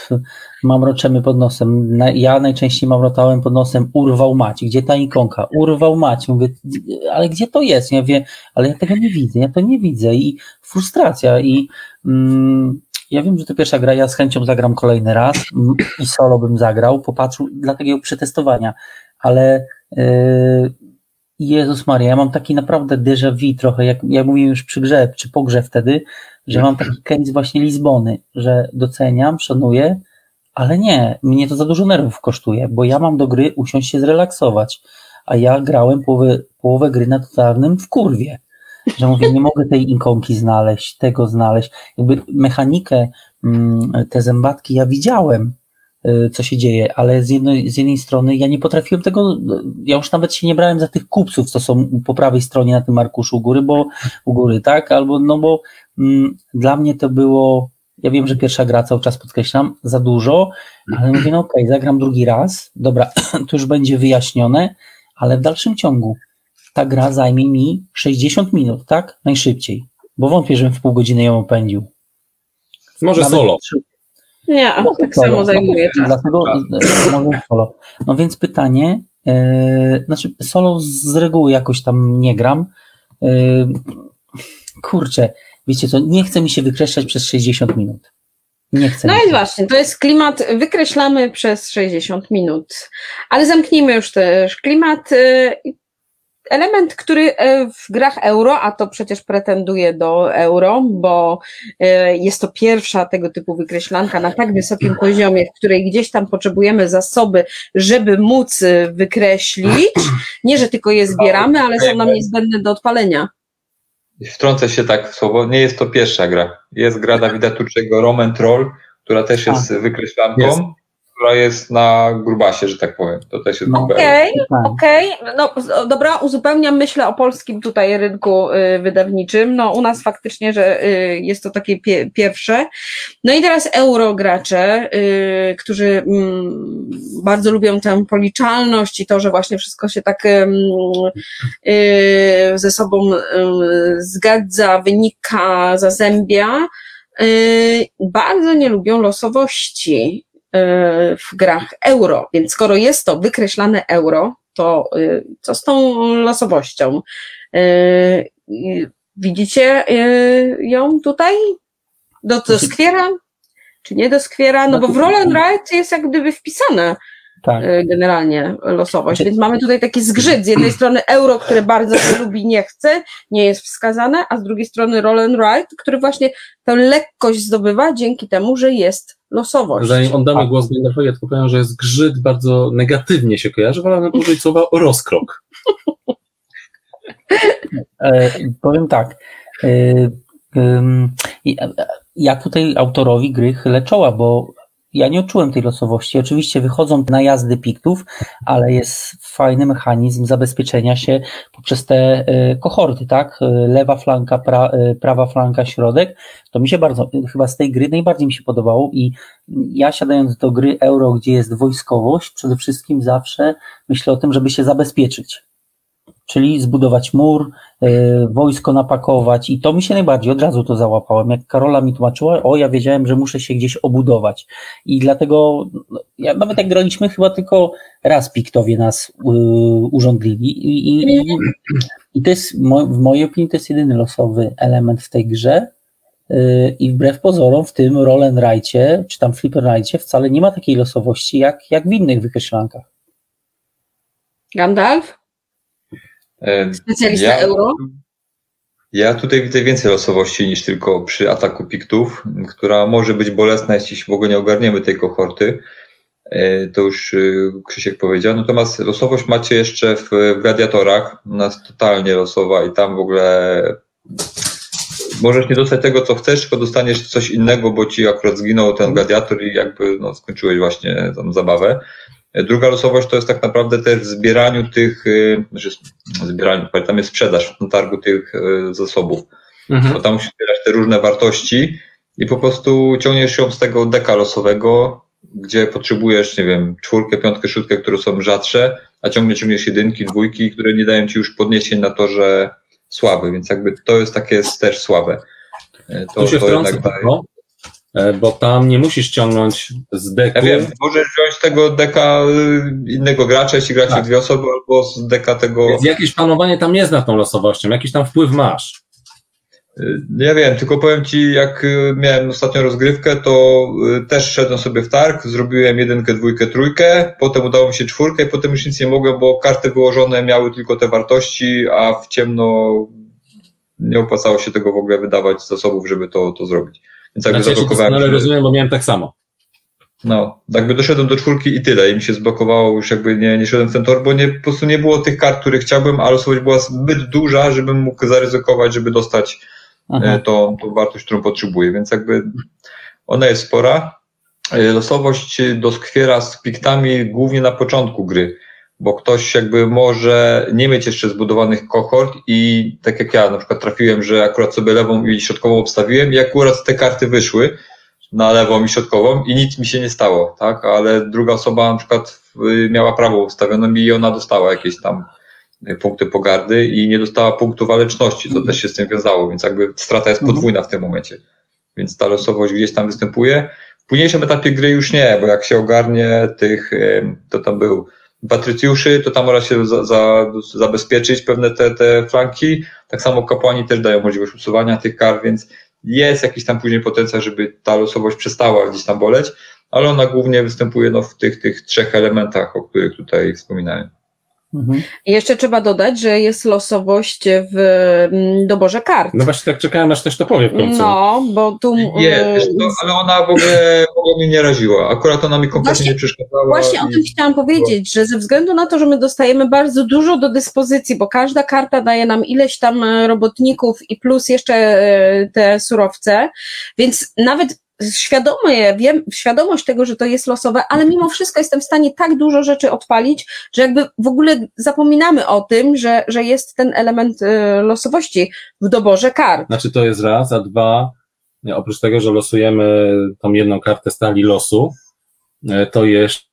mam roczemy pod nosem. Ja najczęściej mam rotałem pod nosem urwał mać. Gdzie ta ikonka? Urwał mać. Mówię, ale gdzie to jest? Ja wie, ale ja tego nie widzę, ja to nie widzę i frustracja i mm, ja wiem, że to pierwsza gra, ja z chęcią zagram kolejny raz mm, i solo bym zagrał, popatrzył dla takiego przetestowania, ale yy, Jezus Maria, ja mam taki naprawdę déjà vu trochę, jak, jak mówiłem już przy grze, czy po grze wtedy, że mam taki case właśnie Lizbony, że doceniam, szanuję, ale nie, mnie to za dużo nerwów kosztuje, bo ja mam do gry usiąść się zrelaksować, a ja grałem połowę, połowę gry na totalnym w kurwie, że mówię, nie mogę tej ikonki znaleźć, tego znaleźć, jakby mechanikę, mm, te zębatki ja widziałem, co się dzieje, ale z jednej, z jednej strony ja nie potrafiłem tego, ja już nawet się nie brałem za tych kupców, co są po prawej stronie na tym arkuszu u góry, bo u góry, tak, albo no bo mm, dla mnie to było, ja wiem, że pierwsza gra cały czas podkreślam, za dużo, ale mówię, no okej, zagram drugi raz, dobra, to już będzie wyjaśnione, ale w dalszym ciągu ta gra zajmie mi 60 minut, tak? Najszybciej, bo wątpię, żebym w pół godziny ją opędził. Może Nawet solo. przy- Nie, no, tak solo. samo zajmuje No, czas. Dlatego e, może solo. No więc pytanie, e, znaczy solo z reguły jakoś tam nie gram. E, kurczę, wiecie co, nie chce mi się wykreślać przez 60 minut. Nie chcę. No i właśnie, to jest klimat, wykreślamy przez 60 minut, ale zamknijmy już też klimat. y, Element, który y, w grach euro, a to przecież pretenduje do euro, bo y, jest to pierwsza tego typu wykreślanka na tak wysokim poziomie, w której gdzieś tam potrzebujemy zasoby, żeby móc y, wykreślić. Nie, że tylko je zbieramy, ale są nam niezbędne do odpalenia. Wtrącę się tak w słowo, nie jest to pierwsza gra. Jest gra Dawida Turczego Roman Troll, która też jest wykreślanką, Jest. Która jest na grubasie, że tak powiem. To też jest No. Okej, Tak. okej. No z- dobra, uzupełniam myślę o polskim tutaj rynku y, wydawniczym. No u nas faktycznie, że y, jest to takie pie, pierwsze. No i teraz eurogracze, y, którzy mm, bardzo lubią tę policzalność i to, że właśnie wszystko się tak ze sobą zgadza, wynika, zazębia. Bardzo nie lubią losowości w grach euro. Więc skoro jest to wykreślane euro, to y, co z tą losowością? Y, Widzicie ją tutaj? Do, doskwiera? Czy nie doskwiera? No bo w Roll and Ride jest jak gdyby wpisane Tak. generalnie losowość, więc mamy tutaj taki zgrzyt. Z jednej strony euro, które bardzo się lubi, nie chce, nie jest wskazane, a z drugiej strony Roll and Ride, który właśnie tę lekkość zdobywa dzięki temu, że jest losowość. Zanim oddamy głos Genderfowi, ja tylko powiem, że zgrzyt bardzo negatywnie się kojarzy, wolę użyć słowa rozkrok. E, powiem tak. E, e, ja tutaj autorowi gry chylę czoła, bo ja nie odczułem tej losowości. Oczywiście wychodzą najazdy piktów, ale jest fajny mechanizm zabezpieczenia się poprzez te e, kohorty, tak? E, Lewa flanka, pra, e, prawa flanka, środek. To mi się bardzo, chyba z tej gry najbardziej mi się podobało i ja siadając do gry euro, gdzie jest wojskowość, przede wszystkim zawsze myślę o tym, żeby się zabezpieczyć. Czyli zbudować mur, e, wojsko napakować i to mi się najbardziej od razu to załapałem. Jak Karola mi tłumaczyła, o ja wiedziałem, że muszę się gdzieś obudować. I dlatego, no, ja, nawet jak graliśmy, chyba tylko raz piktowie nas y, urządlili i, i, i, to jest, w mojej opinii, to jest jedyny losowy element w tej grze y, i wbrew pozorom w tym roll and czy tam flip and wcale nie ma takiej losowości jak, jak w innych wykreślankach. Gandalf? E, Specjalista Ja- euro? Ja tutaj widzę więcej losowości niż tylko przy ataku piktów, która może być bolesna, jeśli w ogóle nie ogarniemy tej kohorty. E, To już y, Krzysiek powiedział. Natomiast losowość macie jeszcze w, w gladiatorach. U nas totalnie losowa i tam w ogóle możesz nie dostać tego, co chcesz, tylko dostaniesz coś innego, bo ci akurat zginął ten gladiator i jakby no, skończyłeś właśnie tą zabawę. Druga losowość to jest tak naprawdę też w zbieraniu tych, y, znaczy zbieraniu, tam jest sprzedaż na targu tych y, zasobów Mhm. bo tam musisz zbierać te różne wartości i po prostu ciągniesz ją z tego deka losowego, gdzie potrzebujesz, nie wiem, czwórkę, piątkę, szóstkę, które są rzadsze, a ciągle ciągniesz jedynki, dwójki, które nie dają ci już podniesień na to, że słaby, więc jakby to jest takie też słabe. E, To, Tu się to wtrącę jednak. E, bo tam nie musisz ciągnąć z deku. Ja wiem, możesz wziąć tego deka y, innego gracza, jeśli gracie Tak. dwie osoby, albo z deka tego. Więc jakieś panowanie tam jest nad tą losowością, jakiś tam wpływ masz. Y, Ja wiem, tylko powiem Ci, jak y, miałem ostatnią rozgrywkę, to y, też szedłem sobie w targ, zrobiłem jedynkę, dwójkę, trójkę, potem udało mi się czwórkę i potem już nic nie mogłem, bo karty wyłożone miały tylko te wartości, a w ciemno nie opłacało się tego w ogóle wydawać zasobów, żeby to, to zrobić. Więc jakby Znaczy, ja zablokowałem doskonale się. rozumiem, bo miałem tak samo. No, jakby doszedłem do czwórki i tyle i mi się zblokowało, już jakby nie, nie szedłem w ten tor, bo nie, po prostu nie było tych kart, które chciałbym, a losowość była zbyt duża, żebym mógł zaryzykować, żeby dostać Aha. e, tą, tą wartość, którą potrzebuję, więc jakby ona jest spora. E, Losowość doskwiera z piktami głównie na początku gry, bo ktoś jakby może nie mieć jeszcze zbudowanych kohort i tak jak ja na przykład trafiłem, że akurat sobie lewą i środkową obstawiłem i akurat te karty wyszły na lewą i środkową i nic mi się nie stało, tak, ale druga osoba na przykład y, miała prawą ustawioną i ona dostała jakieś tam y, punkty pogardy i nie dostała punktu waleczności, to też się z tym wiązało, więc jakby strata jest podwójna w tym momencie. Więc ta losowość gdzieś tam występuje. W późniejszym etapie gry już nie, bo jak się ogarnie tych, em, to tam był patrycjuszy, to tam można się za, za, zabezpieczyć pewne te, te flanki. Tak samo kapłani też dają możliwość usuwania tych kar, więc jest jakiś tam później potencjał, żeby ta losowość przestała gdzieś tam boleć, ale ona głównie występuje no, w tych, tych trzech elementach, o których tutaj wspominałem. Mhm. I jeszcze trzeba dodać, że jest losowość w mm, doborze kart. No właśnie tak czekałem, aż ktoś to powie w końcu. No, bo tu. Nie, y, wiesz co, ale ona w ogóle, w ogóle mnie nie raziła. Akurat ona mi kompletnie Właśnie- nie przeszkadzała. Właśnie o tym chciałam powiedzieć, że ze względu na to, że my dostajemy bardzo dużo do dyspozycji, bo każda karta daje nam ileś tam e, robotników i plus jeszcze e, te surowce, więc nawet świadome, wiem, świadomość tego, że to jest losowe, ale mimo wszystko jestem w stanie tak dużo rzeczy odpalić, że jakby w ogóle zapominamy o tym, że, że jest ten element y, losowości w doborze kart. Znaczy to jest raz, a dwa, oprócz tego, że losujemy tą jedną kartę stali losu, e, to jeszcze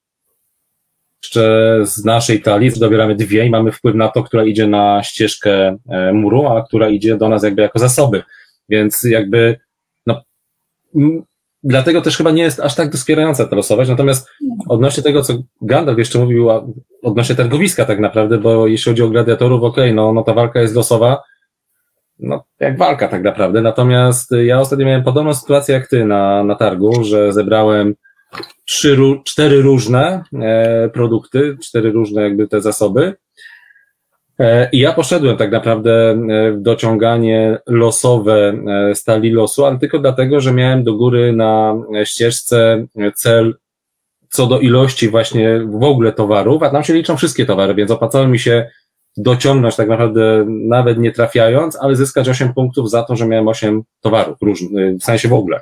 z naszej talii dobieramy dwie i mamy wpływ na to, która idzie na ścieżkę e, muru, a która idzie do nas jakby jako zasoby. Więc jakby no, dlatego też chyba nie jest aż tak doskwierająca ta losowość. Natomiast odnośnie tego, co Gandalf jeszcze mówił, odnośnie targowiska tak naprawdę, bo jeśli chodzi o gladiatorów, okej, okay, no, no ta walka jest losowa, no jak walka tak naprawdę. Natomiast ja ostatnio miałem podobną sytuację jak ty na, na targu, że zebrałem trzy, cztery różne e, produkty, cztery różne jakby te zasoby. E, I ja poszedłem tak naprawdę e, w dociąganie losowe e, stali losu, ale tylko dlatego, że miałem do góry na ścieżce cel co do ilości właśnie w ogóle towarów, a tam się liczą wszystkie towary, więc opłacało mi się dociągnąć tak naprawdę nawet nie trafiając, ale zyskać 8 punktów za to, że miałem 8 towarów różnych, w sensie w ogóle.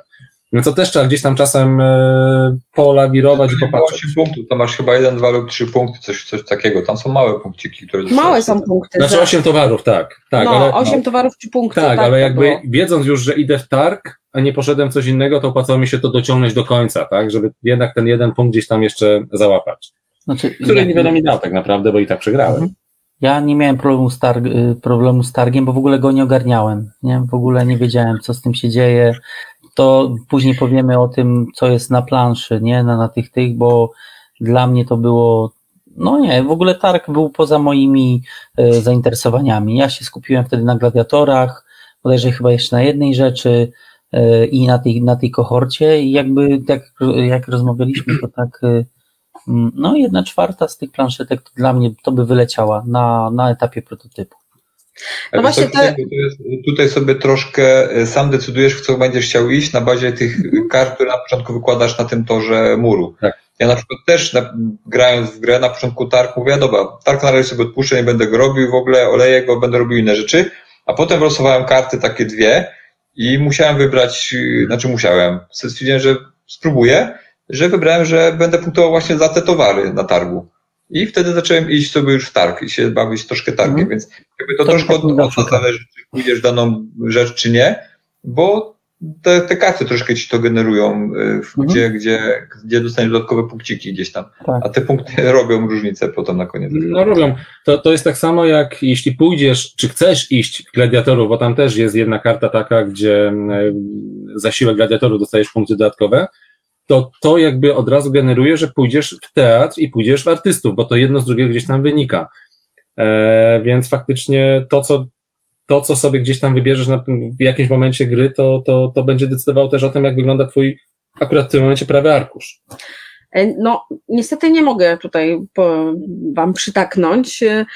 No to też trzeba gdzieś tam czasem e, polawirować i popatrzeć. 8 punktów, to masz chyba 1, 2 lub 3 punkty, coś, coś takiego. Tam są małe punkciki, które Małe są punkty. Znaczy 8 towarów, tak. tak no, ale, 8 no, towarów czy punkty. Tak, tak ale jakby było. wiedząc już, że idę w targ, a nie poszedłem coś innego, to opłacało mi się to dociągnąć do końca, tak, żeby jednak ten jeden punkt gdzieś tam jeszcze załapać. Znaczy, który ja, niewiele mi dał tak naprawdę, bo i tak przegrałem. Mhm. Ja nie miałem problemu z, targ, y, problemu z targiem, bo w ogóle go nie ogarniałem. Nie? W ogóle nie wiedziałem, co z tym się dzieje to później powiemy o tym, co jest na planszy, nie, na, na tych, tych, bo dla mnie to było, no nie, w ogóle targ był poza moimi e, zainteresowaniami. Ja się skupiłem wtedy na gladiatorach, bodajże chyba jeszcze na jednej rzeczy e, i na tej, na tej kohorcie i jakby jak, jak rozmawialiśmy, to tak e, no jedna czwarta z tych planszetek dla mnie to by wyleciała na, na etapie prototypu. No właśnie te... Tutaj sobie troszkę e, sam decydujesz, w co będziesz chciał iść na bazie tych mhm. kart, które na początku wykładasz na tym torze muru. Tak. Ja na przykład też na, grając w grę na początku targ mówię, dobra, targ na razie sobie odpuszczę, nie będę go robił w ogóle, oleję go, będę robił inne rzeczy, a potem losowałem karty takie dwie i musiałem wybrać, y, znaczy musiałem, stwierdziłem, że spróbuję, że wybrałem, że będę punktował właśnie za te towary na targu. I wtedy zacząłem iść sobie już w targ i się bawić troszkę targiem, mm. więc jakby to, to troszkę od, od nas zależy, czy pójdziesz daną rzecz, czy nie, bo te, te karty troszkę ci to generują, y, mm. gdzie, gdzie, gdzie dostaniesz dodatkowe punkciki gdzieś tam. Tak. A te punkty robią różnicę potem na koniec. No robią. To, to jest tak samo jak jeśli pójdziesz, czy chcesz iść w gladiatorów, bo tam też jest jedna karta taka, gdzie y, za siłę gladiatorów dostajesz punkty dodatkowe, to to jakby od razu generuje, że pójdziesz w teatr i pójdziesz w artystów, bo to jedno z drugiego gdzieś tam wynika. E, więc faktycznie to, co to, co sobie gdzieś tam wybierzesz na, w jakimś momencie gry, to, to, to będzie decydowało też o tym, jak wygląda twój akurat w tym momencie prawy arkusz. E, no, niestety nie mogę tutaj Wam przytaknąć, e,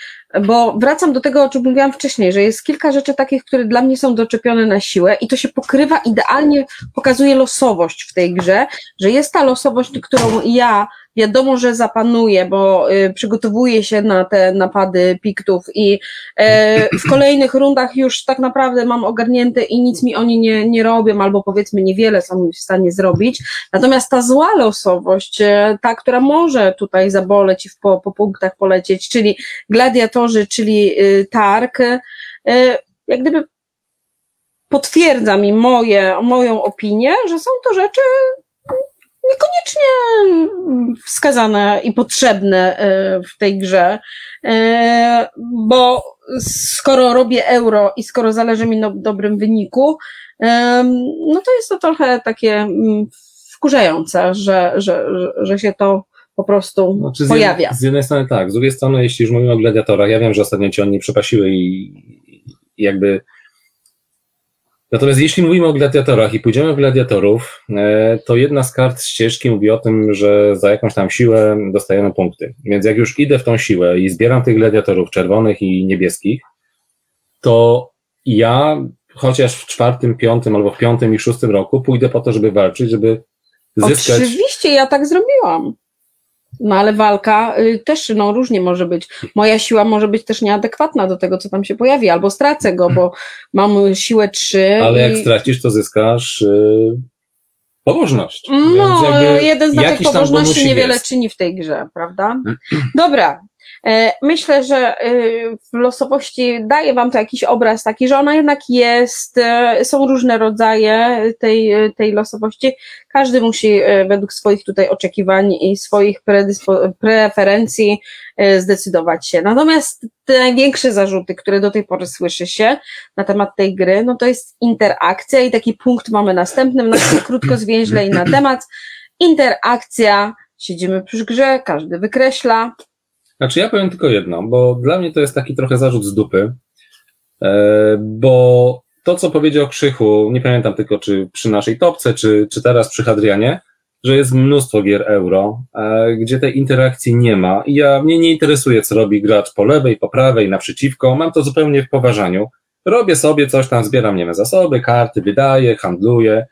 bo wracam do tego, o czym mówiłam wcześniej, że jest kilka rzeczy takich, które dla mnie są doczepione na siłę i to się pokrywa idealnie, pokazuje losowość w tej grze, że jest ta losowość, którą ja wiadomo, że zapanuje, bo y, przygotowuje się na te napady piktów i y, w kolejnych rundach już tak naprawdę mam ogarnięte i nic mi oni nie, nie robią, albo powiedzmy niewiele są w stanie zrobić. Natomiast ta zła losowość, y, ta, która może tutaj zaboleć i po, po punktach polecieć, czyli gladiatorzy, czyli y, targ, y, jak gdyby potwierdza mi moje, moją opinię, że są to rzeczy niekoniecznie wskazane i potrzebne e, w tej grze, e, bo skoro robię euro i skoro zależy mi na dobrym wyniku, no to jest to trochę takie mm, wkurzające, że, że, że się to po prostu znaczy, pojawia. Z jednej strony tak, z drugiej strony, jeśli już mówimy o gladiatorach, ja wiem, że ostatnio ci oni przepasiły i, i jakby Natomiast jeśli mówimy o gladiatorach i pójdziemy w gladiatorów, e, to jedna z kart ścieżki mówi o tym, że za jakąś tam siłę dostajemy punkty. Więc jak już idę w tą siłę i zbieram tych gladiatorów czerwonych i niebieskich, to ja chociaż w czwartym, piątym albo w piątym i szóstym roku pójdę po to, żeby walczyć, żeby zyskać. Oczywiście, ja tak zrobiłam. No ale walka y, też no, różnie może być. Moja siła może być też nieadekwatna do tego, co tam się pojawi, albo stracę go, bo mam siłę 3. Ale i... jak stracisz, to zyskasz y, pobożność. No, jeden z jakiś tych tam pobożności niewiele jest. czyni w tej grze, prawda? Dobra. E, Myślę, że e, w losowości daje Wam to jakiś obraz taki, że ona jednak jest, e, są różne rodzaje tej, tej losowości. Każdy musi według swoich tutaj oczekiwań i swoich predyspo- preferencji zdecydować się. Natomiast te największe zarzuty, które do tej pory słyszy się na temat tej gry, no to jest interakcja i taki punkt mamy następny, no to krótko zwięźle i na temat. Interakcja, siedzimy przy grze, każdy wykreśla, Znaczy ja powiem tylko jedno, bo dla mnie to jest taki trochę zarzut z dupy, e, bo to, co powiedział Krzychu, nie pamiętam tylko, czy przy naszej topce, czy, czy teraz przy Hadrianie, że jest mnóstwo gier euro, e, gdzie tej interakcji nie ma i ja, mnie nie interesuje, co robi gracz po lewej, po prawej, naprzeciwko, mam to zupełnie w poważaniu. Robię sobie coś tam, zbieram, nie wiem, zasoby, karty, wydaję, handluję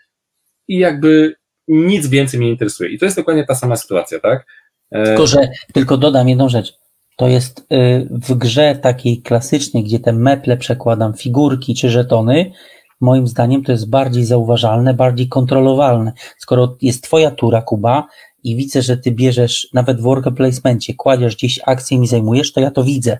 i jakby nic więcej mnie nie interesuje. I to jest dokładnie ta sama sytuacja, tak? E, Tylko, że tylko dodam jedną rzecz. To jest y, w grze takiej klasycznej, gdzie te meple przekładam, figurki czy żetony, moim zdaniem to jest bardziej zauważalne, bardziej kontrolowalne. Skoro jest twoja tura, Kuba, i widzę, że ty bierzesz nawet w worker placemencie, kładziesz gdzieś akcję i mi zajmujesz, to ja to widzę.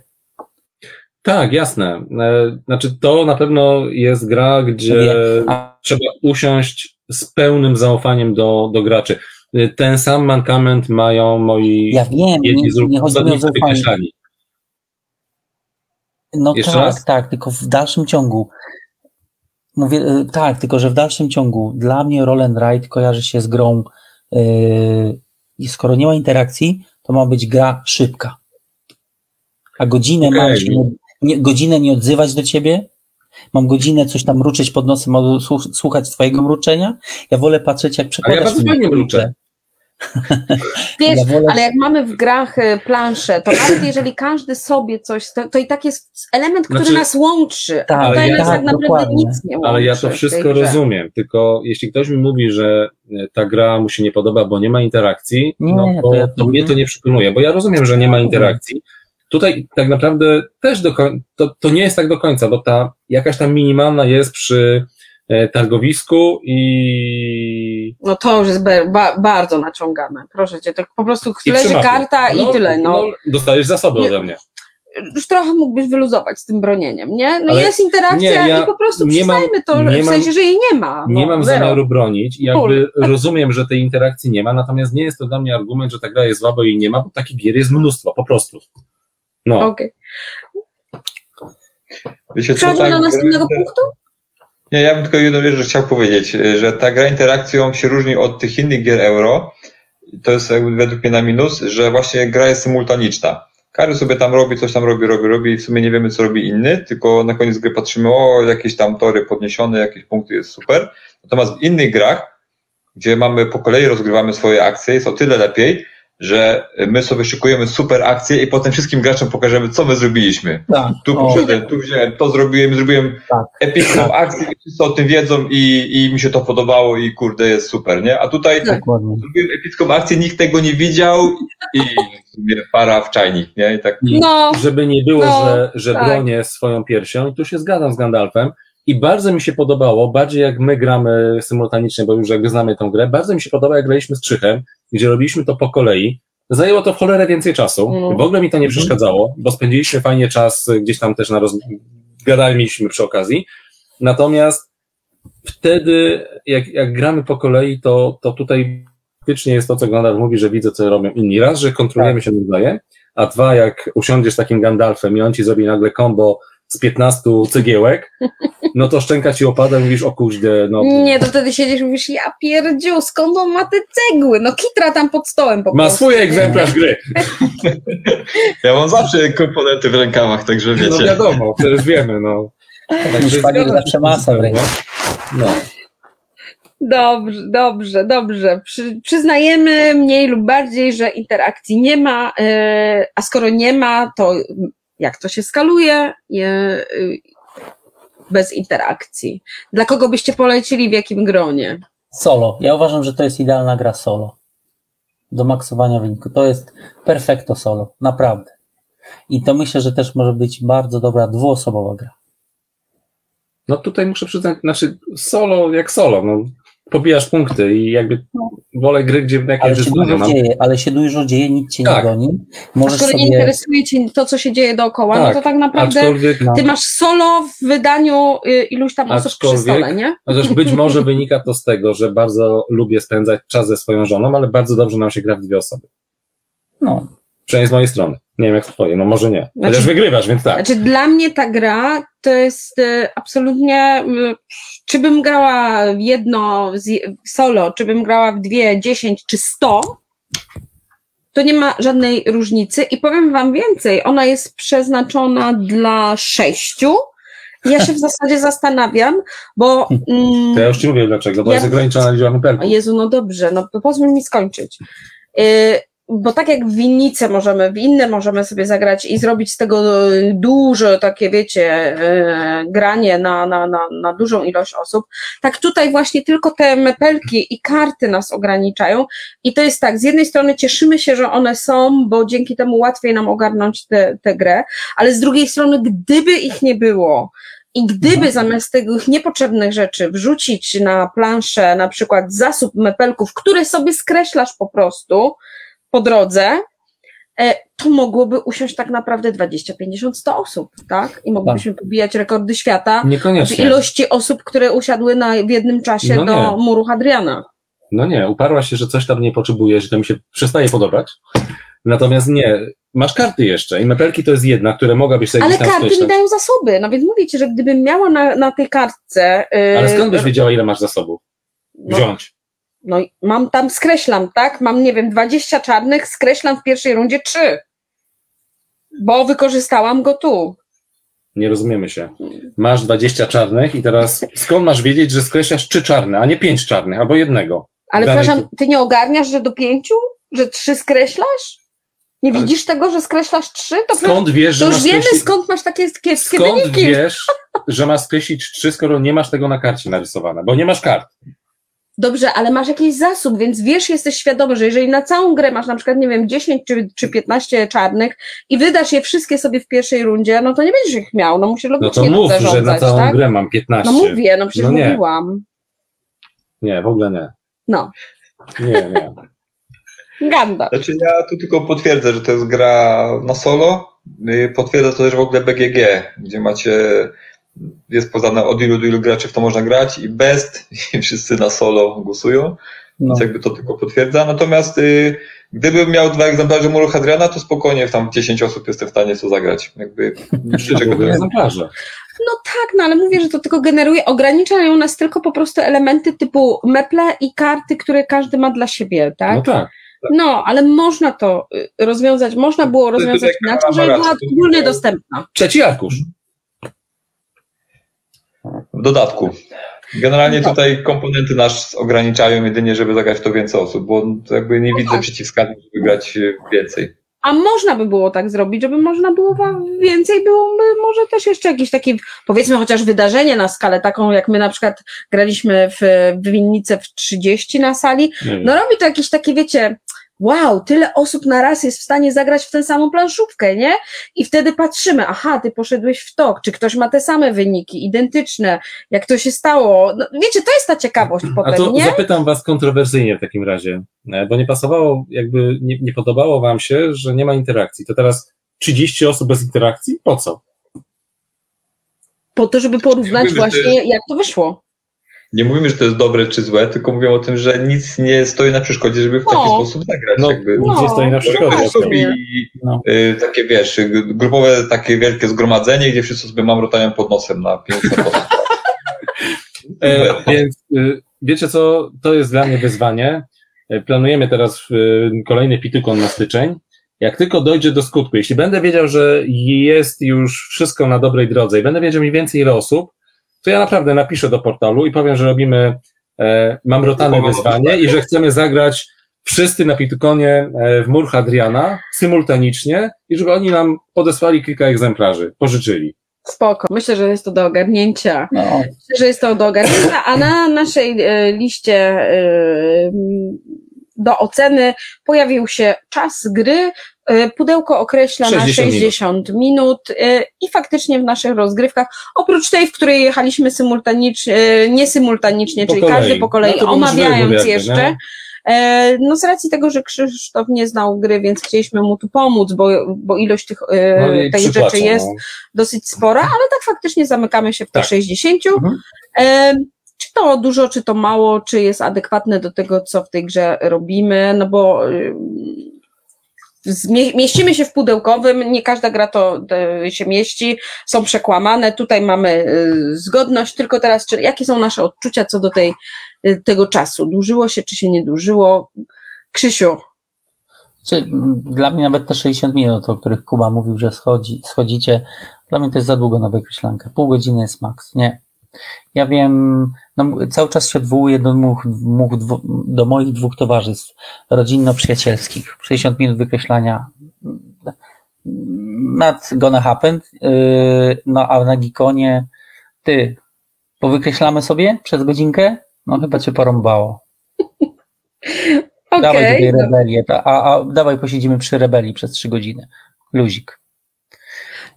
Tak, jasne. E, Znaczy, to na pewno jest gra, gdzie A trzeba usiąść z pełnym zaufaniem do, do graczy. E, Ten sam mankament mają moi ja wiem, nie, jedni z nie chodzi mi o zaufanie. No Jeszcze tak, raz? tak, tylko w dalszym ciągu. Mówię, y, tak, tylko że w dalszym ciągu dla mnie Roll and Ride kojarzy się z grą yy, i skoro nie ma interakcji, to ma być gra szybka. A godzinę Okej. mam się nie, nie, godzinę nie odzywać do ciebie, mam godzinę coś tam mruczeć pod nosem, słuch- słuchać twojego mruczenia. Ja wolę patrzeć, jak przekładasz bardzo mi fajnie kurczę. mruczę. Wiesz, Ja wolę- ale jak mamy w grach y, plansze, to nawet jeżeli każdy sobie coś, to, to i tak jest element, który Znaczy- nas łączy. Tak, a tutaj ja- nas tak tak, naprawdę dokładnie. nic nie łączy. Ale ja to wszystko rozumiem, tylko jeśli ktoś mi mówi, że e, ta gra mu się nie podoba, bo nie ma interakcji, Nie, no to, to ja- to mnie to nie przekonuje, bo ja rozumiem, że nie ma interakcji. Tutaj tak naprawdę też do koń- to, to nie jest tak do końca, bo ta jakaś tam minimalna jest przy e, targowisku i No to już jest ba, bardzo naciągane. Proszę cię, tak po prostu i leży karta i tyle. No. dostajesz zasoby Nie. ode mnie. Już trochę mógłbyś wyluzować z tym bronieniem, nie? No Ale jest interakcja nie, ja i po prostu nie mam- przyznajmy to, nie w mam- sensie, że jej nie ma. Nie no, mam zero. zamiaru bronić i jakby rozumiem, że tej interakcji nie ma, natomiast nie jest to dla mnie argument, że ta gra jest bo jej nie ma, bo takich gier jest mnóstwo, po prostu. No. Okej. Wiecie, co, Przechodzimy tak, do następnego punktu? Nie, ja bym tylko jedną rzecz chciał powiedzieć, że ta gra interakcją się różni od tych innych gier euro. To jest według mnie na minus, że właśnie gra jest symultaniczna. Każdy sobie tam robi, coś tam robi, robi, robi i w sumie nie wiemy, co robi inny, tylko na koniec gry patrzymy, o, jakieś tam tory podniesione, jakieś punkty, jest super. Natomiast w innych grach, gdzie mamy po kolei rozgrywamy swoje akcje, jest o tyle lepiej, że my sobie szykujemy super akcje i potem wszystkim graczom pokażemy, co my zrobiliśmy. Tak. Tu O, poszedłem, tu wziąłem, to zrobiłem, zrobiłem Tak. epicką akcję, wszyscy o tym wiedzą i, i mi się to podobało i kurde jest super, nie? A tutaj Tak. dokładnie. zrobiłem epicką akcję, nikt tego nie widział i w sumie para w czajnik, nie? I tak No, żeby nie było, No, że, że tak. bronię swoją piersią, i tu się zgadzam z Gandalfem. I bardzo mi się podobało, bardziej jak my gramy symultanicznie, bo już jakby znamy tą grę, bardzo mi się podoba, jak graliśmy z Krzychem, gdzie robiliśmy to po kolei. Zajęło to w cholerę więcej czasu. Mhm. W ogóle mi to nie przeszkadzało, bo spędziliśmy fajnie czas gdzieś tam też na roz... gadaliśmy przy okazji. Natomiast wtedy, jak, jak gramy po kolei, to, to tutaj faktycznie jest to, co Gandalf mówi, że widzę, co robią inni. Raz, że kontrolujemy się nawzajem, a dwa, jak usiądziesz takim Gandalfem i on ci zrobi nagle combo z 15 cegiełek, no to szczęka ci opada i mówisz, o kuźde, no. nie, to wtedy siedzisz i mówisz, ja pierdziu, skąd on ma te cegły? No kitra tam pod stołem po Ma prostu. swój egzemplarz gry. ja mam zawsze komponenty w rękawach, także No wiecie. wiadomo, przecież wiemy, no. Także Szwagier zawsze masa w ręku. No. Dobrze, dobrze, dobrze. Przy, przyznajemy mniej lub bardziej, że interakcji nie ma, yy, a skoro nie ma, to jak to się skaluje yy, bez interakcji? Dla kogo byście polecili, w jakim gronie? Solo. Ja uważam, że to jest idealna gra solo. Do maksowania wyniku. To jest perfekto solo. Naprawdę. I to myślę, że też może być bardzo dobra dwuosobowa gra. No tutaj muszę przyznać, znaczy solo jak solo, no pobijasz punkty i jakby wolę gry, gdzie jakieś Ale się dużo mam. dzieje, ale się dużo dzieje, nic cię Tak. nie goni. Możesz skoro nie sobie... interesuje cię to, co się dzieje dookoła, Tak, no to tak naprawdę Aczkolwiek, No. ty masz solo w wydaniu y, iluś tam osób przy stole, nie? chociaż być może wynika to z tego, że bardzo lubię spędzać czas ze swoją żoną, ale bardzo dobrze nam się gra w dwie osoby. No. Przynajmniej z mojej strony. Nie wiem jak z twojej, no może nie. Znaczy- Chociaż wygrywasz, więc tak. Znaczy dla mnie ta gra to jest y, absolutnie, y, czy bym grała w jedno solo, czy bym grała w dwie, dziesięć czy sto, to nie ma żadnej różnicy i powiem wam więcej, ona jest przeznaczona dla sześciu. Ja się w zasadzie zastanawiam, bo mm, To ja już ci mówię dlaczego, bo Ja- jest ograniczona liczba o numerków. Jezu, no dobrze, no pozwól mi skończyć. Yy, bo tak jak w winnice możemy, w inne możemy sobie zagrać i zrobić z tego duże takie, wiecie, yy, granie na, na, na, na dużą ilość osób, tak tutaj właśnie tylko te mepelki i karty nas ograniczają i to jest tak, z jednej strony cieszymy się, że one są, bo dzięki temu łatwiej nam ogarnąć tę tę grę, ale z drugiej strony, gdyby ich nie było, i gdyby Mhm. zamiast tych niepotrzebnych rzeczy wrzucić na planszę na przykład zasób mepelków, które sobie skreślasz po prostu po drodze, e, to mogłoby usiąść tak naprawdę 20, 50, 100 osób, tak? I moglibyśmy pobijać rekordy świata w Niekoniecznie. ilości osób, które usiadły na, w jednym czasie No do nie. muru Hadriana. No nie, uparła się, że coś tam nie potrzebujesz, że to mi się przestaje podobać. Natomiast nie, masz karty jeszcze i mepelki to jest jedna, które mogłabyś sobie Ale karty mi dają zasoby, no więc mówię ci, że gdybym miała na, na tej kartce... yy, Ale skąd byś wiedziała, ile masz zasobów? no, Wziąć. No mam tam, skreślam, tak? Mam, nie wiem, 20 czarnych, skreślam w pierwszej rundzie 3. Bo wykorzystałam go tu. Nie rozumiemy się. Masz 20 czarnych i teraz skąd masz wiedzieć, że skreślasz trzy czarne, a nie pięć czarnych, albo jednego? Ale Danej- przepraszam, ty nie ogarniasz, że do pięciu? Że trzy skreślasz? Nie Ale- widzisz tego, że skreślasz trzy? To, Skąd wiesz, to że już masz wiemy, skreślić... skąd masz takie kiepskie Skąd wyniki. wiesz, że masz skreślić trzy, skoro nie masz tego na karcie narysowane? Bo nie masz kart. Dobrze, ale masz jakiś zasób, więc wiesz, jesteś świadomy, że jeżeli na całą grę masz na przykład, nie wiem, 10 czy, czy 15 czarnych i wydasz je wszystkie sobie w pierwszej rundzie, no to nie będziesz ich miał, no musisz No logicznie to mów, zarządzać, że na całą tak? grę mam 15. No mówię, no przecież No nie. mówiłam. Nie, w ogóle nie. No, Nie, nie. Ganda. Znaczy ja tu tylko potwierdzę, że to jest gra na solo. Y, Potwierdza to też w ogóle BGG, gdzie macie, jest podane od ilu do ilu graczy w to można grać i best i wszyscy na solo głosują, No. więc jakby to tylko potwierdza. Natomiast y, gdybym miał dwa egzemplarze Muru Hadriana, to spokojnie tam 10 osób jestem w stanie to zagrać. Jakby czego W egzemplarze. No tak, no ale mówię, że to tylko generuje, ograniczają nas tylko po prostu elementy typu meple i karty, które każdy ma dla siebie, tak? No tak. No, ale można to y, rozwiązać, można było rozwiązać inaczej, żeby była ogólnie dostępna. Trzeci arkusz. W dodatku. Generalnie No. tutaj komponenty nas ograniczają jedynie, żeby zagrać w to więcej osób, bo jakby nie widzę tak. przeciwwskazań, żeby grać y, więcej. A można by było tak zrobić, żeby można było więcej, byłoby może też jeszcze jakieś takie, powiedzmy chociaż wydarzenie na skalę taką, jak my na przykład graliśmy w, w winnicę w 30 na sali. No robi to jakieś takie, wiecie, wow, tyle osób na raz jest w stanie zagrać w tę samą planszówkę, nie? I wtedy patrzymy, aha, ty poszedłeś w tok, czy ktoś ma te same wyniki, identyczne, jak to się stało. No, wiecie, to jest ta ciekawość A potem, to nie? zapytam was kontrowersyjnie w takim razie, e, bo nie pasowało, jakby nie, nie podobało wam się, że nie ma interakcji. To teraz 30 osób bez interakcji? Po co? Po to, żeby porównać właśnie, jak to wyszło. Nie mówimy, że to jest dobre czy złe, tylko mówimy o tym, że nic nie stoi na przeszkodzie, żeby w taki No. sposób zagrać. No, jakby. No. gdzie stoi na przeszkodzie? i No. y, takie wiesz, grupowe takie wielkie zgromadzenie, gdzie wszyscy sobie mamrotają pod nosem na 500 osób. E, więc y, wiecie co, to jest dla mnie wyzwanie. E, Planujemy teraz y, kolejny pitykon na styczeń. Jak tylko dojdzie do skutku, jeśli będę wiedział, że jest już wszystko na dobrej drodze i będę wiedział mniej więcej ile osób, to ja naprawdę napiszę do portalu i powiem, że robimy e, mamrotane wyzwanie i że chcemy zagrać wszyscy na pitykonie e, w mur Hadriana symultanicznie i żeby oni nam podesłali kilka egzemplarzy, pożyczyli. Spoko. Myślę, że jest to do ogarnięcia. No. Myślę, że jest to do ogarnięcia, a na naszej e, liście e, do oceny pojawił się czas gry pudełko określa 60 na 60 minut, e, i faktycznie w naszych rozgrywkach, oprócz tej, w której jechaliśmy symultanicznie, e, nie symultanicznie, Po czyli kolei. każdy po kolei, No to był omawiając jakby, jeszcze. E, No z racji tego, że Krzysztof nie znał gry, więc chcieliśmy mu tu pomóc, bo, bo ilość tych, e, No tej rzeczy jest no. dosyć spora, ale tak faktycznie zamykamy się w te Tak. 60. Mhm. E, Czy to dużo, czy to mało, czy jest adekwatne do tego, co w tej grze robimy, no bo mieścimy się w pudełkowym, nie każda gra to y, się mieści, są przekłamane, tutaj mamy y, zgodność, tylko teraz, czy, jakie są nasze odczucia co do tej, y, tego czasu? Dłużyło się, czy się nie dłużyło? Krzysiu, Czy, dla mnie nawet te 60 minut, o których Kuba mówił, że schodzi, schodzicie, dla mnie to jest za długo na wykreślankę. Pół godziny jest maks. Nie. Ja wiem, no, cały czas się odwołuję do, do moich dwóch towarzystw rodzinno-przyjacielskich. 60 minut wykreślania nad gonna happen, yy, no a na Gikonie ty, powykreślamy sobie przez godzinkę? No chyba cię porąbało. Dawaj okej, tutaj rebelię, a, a dawaj posiedzimy przy rebelii przez trzy godziny. Luzik.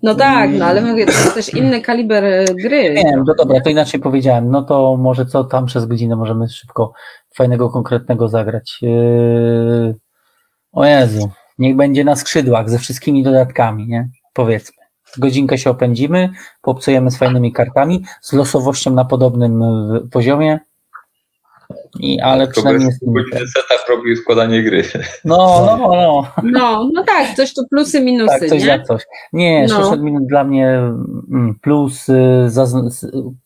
No tak, no ale mówię, to jest też inny kaliber y, gry. Nie, no dobra, to inaczej powiedziałem. No to może co tam przez godzinę możemy szybko fajnego, konkretnego zagrać. Yy... O Jezu, niech będzie na skrzydłach ze wszystkimi dodatkami, nie? Powiedzmy. Godzinkę się opędzimy, poobcujemy z fajnymi kartami, z losowością na podobnym y, poziomie. I, ale To przynajmniej jest godziny setup robił składanie gry. No, no, no. No, no tak, coś tu plusy, minusy, Tak, coś nie? za coś. Nie, No. 60 minut dla mnie mm, plus y,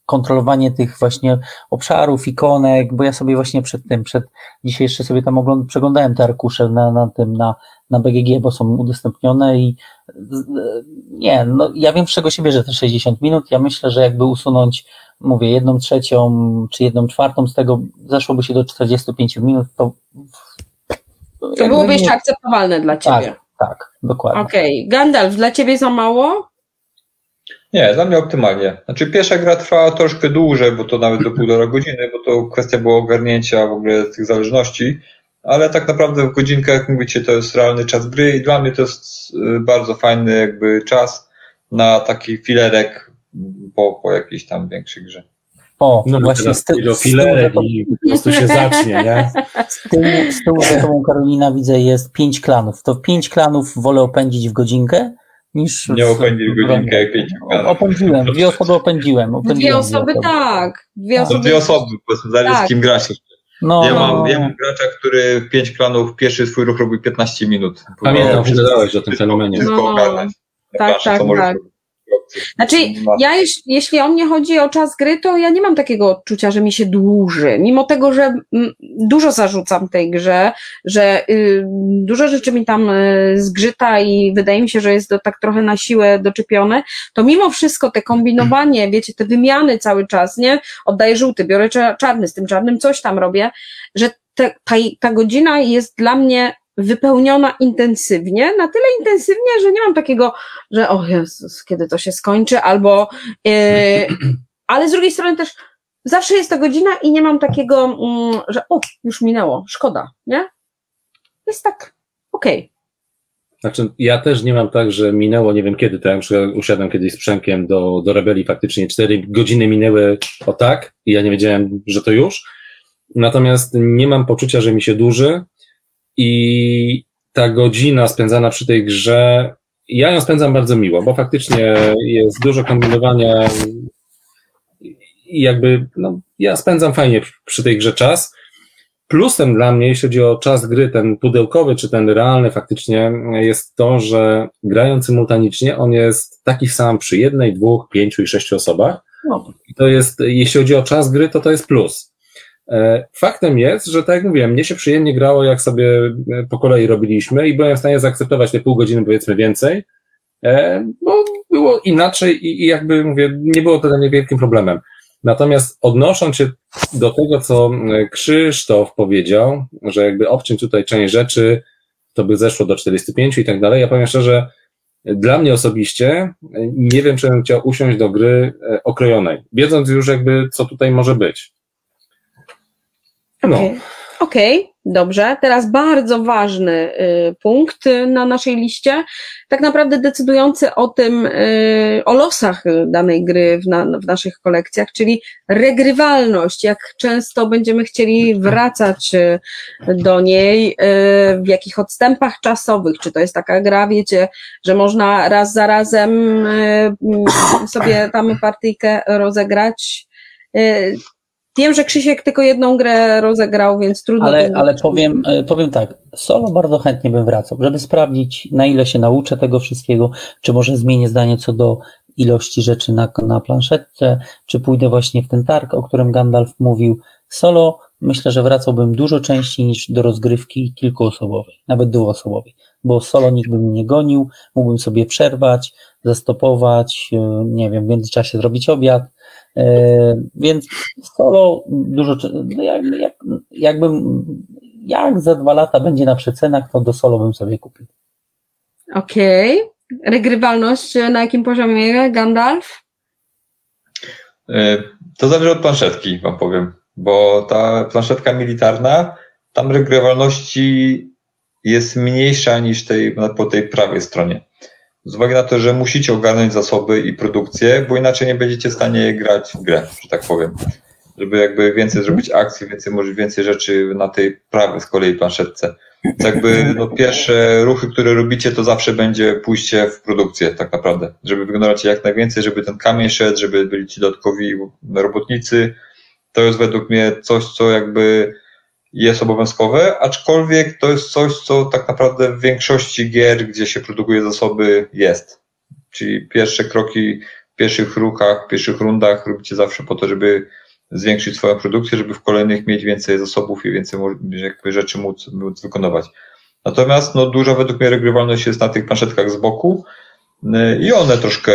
kontrolowanie tych właśnie obszarów, ikonek, bo ja sobie właśnie przed tym, przed dzisiaj jeszcze sobie tam ogląd- przeglądałem te arkusze na, na tym, na, na BGG, bo są udostępnione i z- nie, no ja wiem z czego się bierze te 60 minut, ja myślę, że jakby usunąć, mówię, jedną trzecią czy jedną czwartą z tego, zeszłoby się do 45 minut, to To byłoby nie- jeszcze akceptowalne dla ciebie. Tak, tak, dokładnie. Okej, Gandalf, dla ciebie za mało? Nie, dla mnie optymalnie. Znaczy pierwsza gra trwała troszkę dłużej, bo to nawet do półtora godziny, bo to kwestia była ogarnięcia w ogóle tych zależności, ale tak naprawdę w godzinkę, jak mówicie, to jest realny czas gry i dla mnie to jest y, bardzo fajny jakby czas na taki filerek po, po jakiejś tam większej grze. O, No właśnie teraz z, ty, do z, i po prostu się zacznie, nie? z, tyłu, z tyłu za tobą Karolina widzę jest pięć klanów. To pięć klanów wolę opędzić w godzinkę niż... Nie opędzić w godzinkę jak pięć klanów. Opędziłem, dwie osoby opędziłem. opędziłem Dwie osoby, tak. Dwie To osoby. dwie osoby, powiedzmy, zależy Tak. z kim grasz. No, Ja mam, no, ja mam gracza, który pięć klanów, pierwszy swój ruch robił 15 minut. Pamiętam, że dałeś o tym fenomenie. Wszystko No. ogarnąć. Tak, tak, tak. Znaczy, ja jeś, jeśli o mnie chodzi o czas gry, to ja nie mam takiego odczucia, że mi się dłuży. Mimo tego, że mm, dużo zarzucam tej grze, że y, dużo rzeczy mi tam y, zgrzyta i wydaje mi się, że jest to tak trochę na siłę doczepione, to mimo wszystko te kombinowanie, wiecie, te wymiany cały czas, nie? Oddaję żółty, biorę cza- czarny, z tym czarnym coś tam robię, że te, ta, ta godzina jest dla mnie wypełniona intensywnie, na tyle intensywnie, że nie mam takiego, że o Jezus, kiedy to się skończy, albo yy, ale z drugiej strony też zawsze jest ta godzina i nie mam takiego, mm, że o, już minęło, szkoda, nie? Jest tak, okej. Znaczy, ja też nie mam tak, że minęło nie wiem kiedy, na przykład usiadłem kiedyś z Przemkiem do, do rebelii, faktycznie cztery godziny minęły o tak i ja nie wiedziałem, że to już. Natomiast nie mam poczucia, że mi się dłuży i ta godzina spędzana przy tej grze, ja ją spędzam bardzo miło, bo faktycznie jest dużo kombinowania i jakby, no, ja spędzam fajnie przy tej grze czas. Plusem dla mnie, jeśli chodzi o czas gry, ten pudełkowy czy ten realny faktycznie, jest to, że grając symultanicznie, on jest taki sam przy jednej, dwóch, pięciu i sześciu osobach. no, I to jest, jeśli chodzi o czas gry, to to jest plus. E, Faktem jest, że tak jak mówiłem, mnie się przyjemnie grało, jak sobie e, po kolei robiliśmy i byłem w stanie zaakceptować te pół godziny, powiedzmy więcej, e, bo było inaczej i, jakby mówię, nie było to dla mnie wielkim problemem. Natomiast odnosząc się do tego, co Krzysztof powiedział, że jakby obciąć tutaj część rzeczy, to by zeszło do 45 i tak dalej, ja powiem szczerze, dla mnie osobiście nie wiem, czy bym chciał usiąść do gry okrojonej, wiedząc już jakby, co tutaj może być. No, Okej. Okay, dobrze. Teraz bardzo ważny y, punkt na naszej liście, tak naprawdę decydujący o tym, y, o losach danej gry w, na, w naszych kolekcjach, czyli regrywalność, jak często będziemy chcieli wracać y, do niej, y, w jakich odstępach czasowych, czy to jest taka gra, wiecie, że można raz za razem y, sobie tam partyjkę rozegrać, y, Wiem, że Krzysiek tylko jedną grę rozegrał, więc trudno. Ale, ale powiem, e, powiem tak, solo bardzo chętnie bym wracał, żeby sprawdzić, na ile się nauczę tego wszystkiego, czy może zmienię zdanie co do ilości rzeczy na, na planszetce, czy pójdę właśnie w ten targ, o którym Gandalf mówił. Solo myślę, że wracałbym dużo częściej niż do rozgrywki kilkuosobowej, nawet dwuosobowej, bo solo nikt by mnie nie gonił, mógłbym sobie przerwać, zastopować, e, nie wiem, w międzyczasie zrobić obiad, więc solo dużo, no jak, jak, jakbym, jak za dwa lata będzie na przecenach, to do solo bym sobie kupił. Okej. Okay. Regrywalność na jakim poziomie, Gandalf? E, to zależy od planszetki, wam powiem, bo ta planszetka militarna, tam regrywalności jest mniejsza niż tej, po tej prawej stronie z uwagi na to, że musicie ogarnąć zasoby i produkcję, bo inaczej nie będziecie w stanie grać w grę, że tak powiem. Żeby jakby więcej zrobić akcji, więcej, może więcej rzeczy na tej prawej z kolei planszetce. Więc jakby no, pierwsze ruchy, które robicie, to zawsze będzie pójście w produkcję tak naprawdę. Żeby wyglądać jak najwięcej, żeby ten kamień szedł, żeby byli ci dodatkowi robotnicy. To jest według mnie coś, co jakby jest obowiązkowe, aczkolwiek to jest coś, co tak naprawdę w większości gier, gdzie się produkuje zasoby, jest. Czyli pierwsze kroki w pierwszych ruchach, w pierwszych rundach robicie zawsze po to, żeby zwiększyć swoją produkcję, żeby w kolejnych mieć więcej zasobów i więcej jakby rzeczy móc, móc wykonywać. Natomiast no, duża według mnie regrywalność jest na tych planszetkach z boku y, i one troszkę,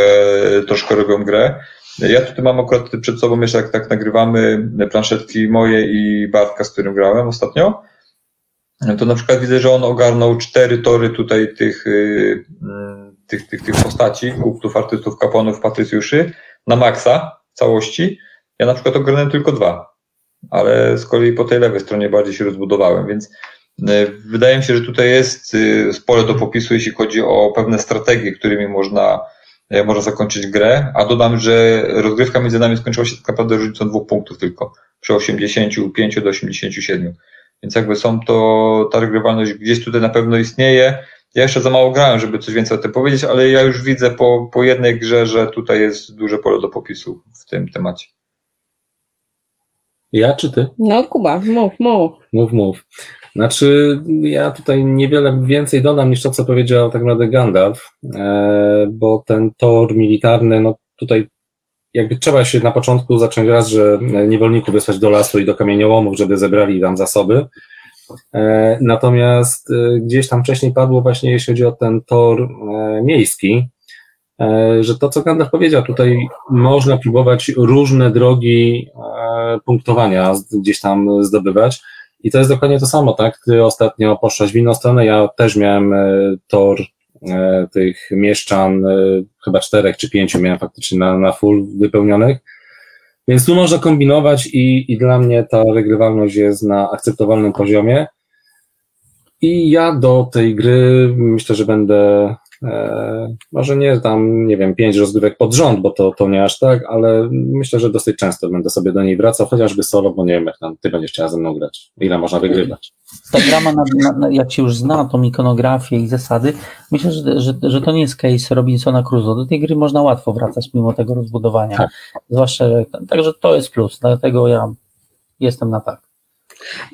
troszkę robią grę. Ja tutaj mam akurat przed sobą jeszcze, jak tak nagrywamy planszetki moje i Bartka, z którym grałem ostatnio, to na przykład widzę, że on ogarnął cztery tory tutaj tych, y, mm, tych, tych, tych postaci, kuptów, artystów, kapłanów, patrycjuszy na maksa całości. Ja na przykład ogarnąłem tylko dwa, ale z kolei po tej lewej stronie bardziej się rozbudowałem, więc y, wydaje mi się, że tutaj jest y, spore do popisu, jeśli chodzi o pewne strategie, którymi można Może zakończyć grę, a dodam, że rozgrywka między nami skończyła się tak naprawdę różnicą dwóch punktów tylko, przy 85 do 87. Więc jakby są to, ta regrywalność gdzieś tutaj na pewno istnieje. Ja jeszcze za mało grałem, żeby coś więcej o tym powiedzieć, ale ja już widzę po, po jednej grze, że tutaj jest duże pole do popisu w tym temacie. Ja czy ty? No, Kuba, mów, mów. Mów, mów. Znaczy, ja tutaj niewiele więcej dodam niż to, co powiedział tak naprawdę Gandalf, e, bo ten tor militarny, no tutaj jakby trzeba się na początku zacząć raz, że niewolników wysłać do lasu i do kamieniołomów, żeby zebrali tam zasoby. E, natomiast e, gdzieś tam wcześniej padło właśnie, jeśli chodzi o ten tor miejski, że to, co Gandalf powiedział, tutaj można próbować różne drogi punktowania gdzieś tam zdobywać. I to jest dokładnie to samo, tak? Ty ostatnio poszłaś w inną stronę, ja też miałem e, tor e, tych mieszczan, e, chyba czterech czy pięciu miałem faktycznie na, na full wypełnionych. Więc tu można kombinować i, i dla mnie ta regrywalność jest na akceptowalnym poziomie. I ja do tej gry myślę, że będę może nie tam, nie wiem, pięć rozgrywek pod rząd, bo to, to nie aż tak, ale myślę, że dosyć często będę sobie do niej wracał, chociażby solo, bo nie wiem, jak tam ty będziesz chciała ze mną grać, ile można wygrywać. Ta gra ma, na, na, jak się już zna tą ikonografię i zasady, myślę, że, że, że to nie jest case Robinsona Crusoe. Do tej gry można łatwo wracać mimo tego rozbudowania. Tak. Zwłaszcza, także to jest plus, dlatego ja jestem na tak.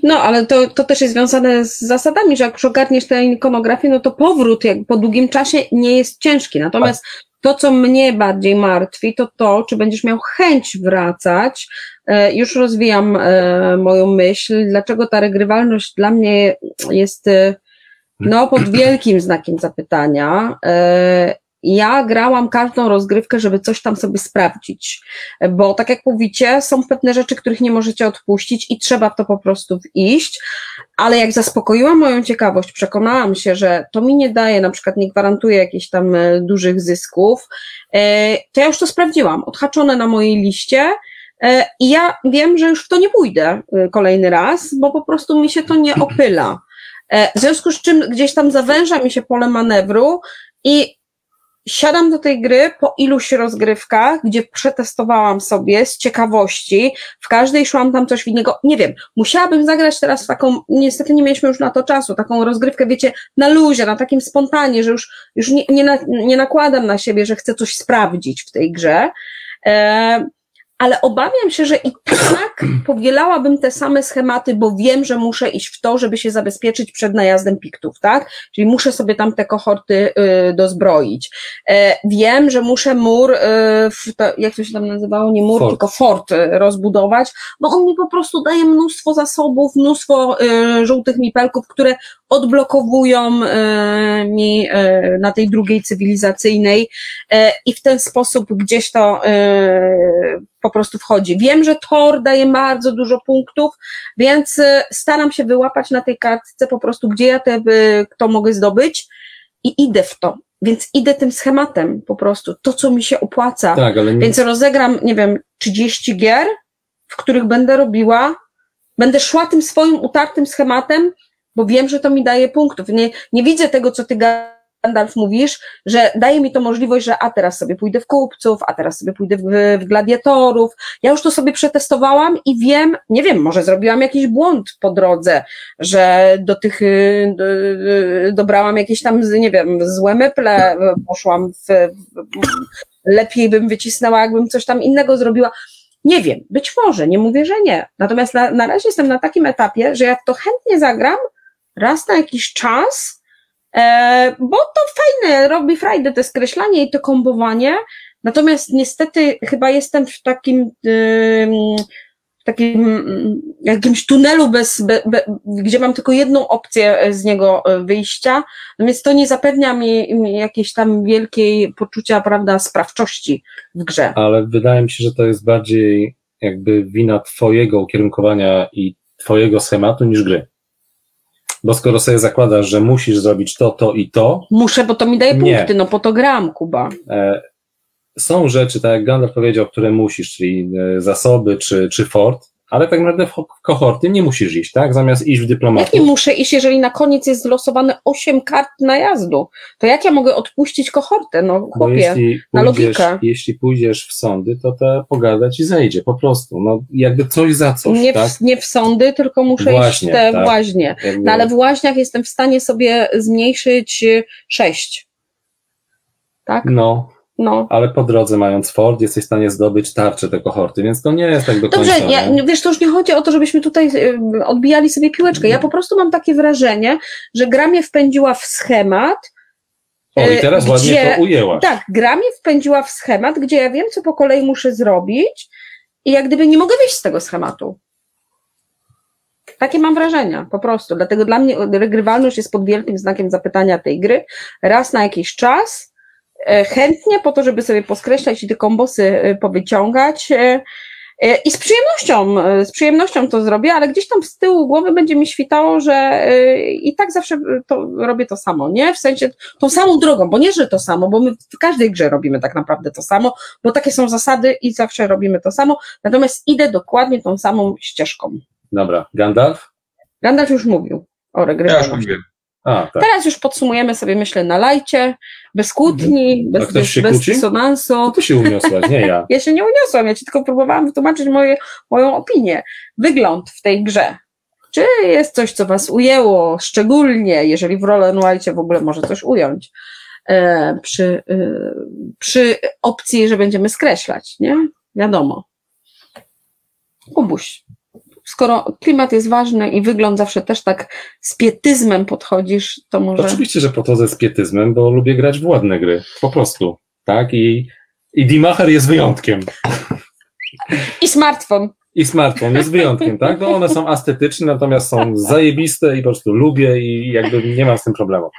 No, ale to, to też jest związane z zasadami, że jak już ogarniesz tę ikonografię, no to powrót jak po długim czasie nie jest ciężki. Natomiast to, co mnie bardziej martwi, to to, czy będziesz miał chęć wracać. E, już rozwijam e, moją myśl, dlaczego ta regrywalność dla mnie jest e, no, pod wielkim znakiem zapytania ja grałam każdą rozgrywkę, żeby coś tam sobie sprawdzić, bo tak jak mówicie, są pewne rzeczy, których nie możecie odpuścić i trzeba w to po prostu iść, ale jak zaspokoiłam moją ciekawość, przekonałam się, że to mi nie daje, na przykład nie gwarantuje jakichś tam e, dużych zysków, e, to ja już to sprawdziłam, odhaczone na mojej liście, E, I ja wiem, że już w to nie pójdę kolejny raz, bo po prostu mi się to nie opyla. W związku z czym gdzieś tam zawęża mi się pole manewru i siadam do tej gry po iluś rozgrywkach, gdzie przetestowałam sobie z ciekawości, w każdej szłam tam coś innego, nie wiem, musiałabym zagrać teraz taką, niestety nie mieliśmy już na to czasu, taką rozgrywkę, wiecie, na luzie, na takim spontanie, że już, już nie, nie, na, nie nakładam na siebie, że chcę coś sprawdzić w tej grze, e, ale obawiam się, że i tak powielałabym te same schematy, bo wiem, że muszę iść w to, żeby się zabezpieczyć przed najazdem piktów, tak? Czyli muszę sobie tam te kohorty y, dozbroić. E, wiem, że muszę mur, y, w, to, jak to się tam nazywało, nie mur, Fort. tylko fort y, rozbudować, bo on mi po prostu daje mnóstwo zasobów, mnóstwo y, żółtych mipelków, które odblokowują y, mi y, na tej drugiej cywilizacyjnej y, i w ten sposób gdzieś to y, po prostu wchodzi. Wiem, że Tor daje bardzo dużo punktów, więc y, staram się wyłapać na tej kartce po prostu, gdzie ja te, y, to mogę zdobyć i idę w to. Więc idę tym schematem po prostu, to co mi się opłaca. Tak, ale nie, Więc rozegram, nie wiem, 30 gier, w których będę robiła, będę szła tym swoim utartym schematem, bo wiem, że to mi daje punktów. Nie, nie widzę tego, co ty Gandalf mówisz, że daje mi to możliwość, że a teraz sobie pójdę w kupców, a teraz sobie pójdę w, w gladiatorów. Ja już to sobie przetestowałam i wiem, nie wiem, może zrobiłam jakiś błąd po drodze, że do tych, y, do, y, dobrałam jakieś tam, nie wiem, złe meple, poszłam w, w lepiej bym wycisnęła, jakbym coś tam innego zrobiła. Nie wiem, być może, nie mówię, że nie. Natomiast na, na razie jestem na takim etapie, że jak to chętnie zagram, raz na jakiś czas, bo to fajne, robi frajdę te skreślanie i to kombowanie, natomiast niestety chyba jestem w takim, w takim mm, jakimś tunelu bez, be, be, gdzie mam tylko jedną opcję z niego e, wyjścia, no więc to nie zapewnia mi, mi jakiejś tam wielkiej poczucia, prawda, sprawczości w grze. ale wydaje mi się, że to jest bardziej jakby wina twojego ukierunkowania i twojego schematu niż gry. Bo skoro sobie zakładasz, że musisz zrobić to, to i to, Muszę, bo to mi daje Nie. punkty, no po to gram, Kuba. e, są rzeczy, tak jak Gandalf powiedział, które musisz, czyli e, zasoby czy, czy fort, ale tak naprawdę w ho- w kohorty nie musisz iść, tak? Zamiast iść w Jak nie dyplomatów. muszę iść, jeżeli na koniec jest zlosowane 8 kart najazdu? To jak ja mogę odpuścić kohortę? No chłopie, jeśli na pójdziesz, logikę. jeśli pójdziesz w sądy, to te pogadać i zejdzie, po prostu. No jakby coś za coś, nie, tak? w, nie w sądy, tylko muszę Właśnie, iść w te tak. Jakby, No ale w łaźniach jestem w stanie sobie zmniejszyć 6. Tak? no, No. ale po drodze mając fort, jesteś w stanie zdobyć tarczę te kohorty, więc to nie jest tak do Dobrze, końca. ja, nie? wiesz, to już nie chodzi o to, żebyśmy tutaj y, odbijali sobie piłeczkę. Ja po prostu mam takie wrażenie, że gra mnie wpędziła w schemat, O, i teraz gdzie- ładnie to ujęłaś. Tak, gra mnie wpędziła w schemat, gdzie ja wiem, co po kolei muszę zrobić i jak gdyby nie mogę wyjść z tego schematu. Takie mam wrażenia, po prostu. Dlatego dla mnie regrywalność jest pod wielkim znakiem zapytania tej gry. Raz na jakiś czas, chętnie po to, żeby sobie poskreślać i te kombosy e, powyciągać. e, e, I z przyjemnością, e, z przyjemnością to zrobię, ale gdzieś tam z tyłu głowy będzie mi świtało, że e, i tak zawsze to robię to samo, nie? W sensie tą samą drogą, bo nie, że to samo, bo my w każdej grze robimy tak naprawdę to samo, bo takie są zasady i zawsze robimy to samo, natomiast idę dokładnie tą samą ścieżką. Dobra, Gandalf? Gandalf już mówił o Ja już mówiłem. A, tak. Teraz już podsumujemy sobie, myślę, na lajcie, bez kłótni, A bez, bez, się bez dysonansu. To się uniosłaś, nie ja. Ja się nie uniosłam, ja ci tylko próbowałam wytłumaczyć moje, moją opinię. Wygląd w tej grze. Czy jest coś, co was ujęło szczególnie, jeżeli w Roll and White w ogóle może coś ująć, e, przy, e, przy opcji, że będziemy skreślać, nie? Wiadomo. Kubuś, skoro klimat jest ważny i wygląd zawsze też tak z pietyzmem podchodzisz, to może... Oczywiście, że podchodzę z pietyzmem, bo lubię grać w ładne gry. Po prostu. Tak? I, i Dimacher jest wyjątkiem. I smartfon. I smartfon jest wyjątkiem, tak? No one są estetyczne, natomiast są zajebiste i po prostu lubię i jakby nie mam z tym problemu.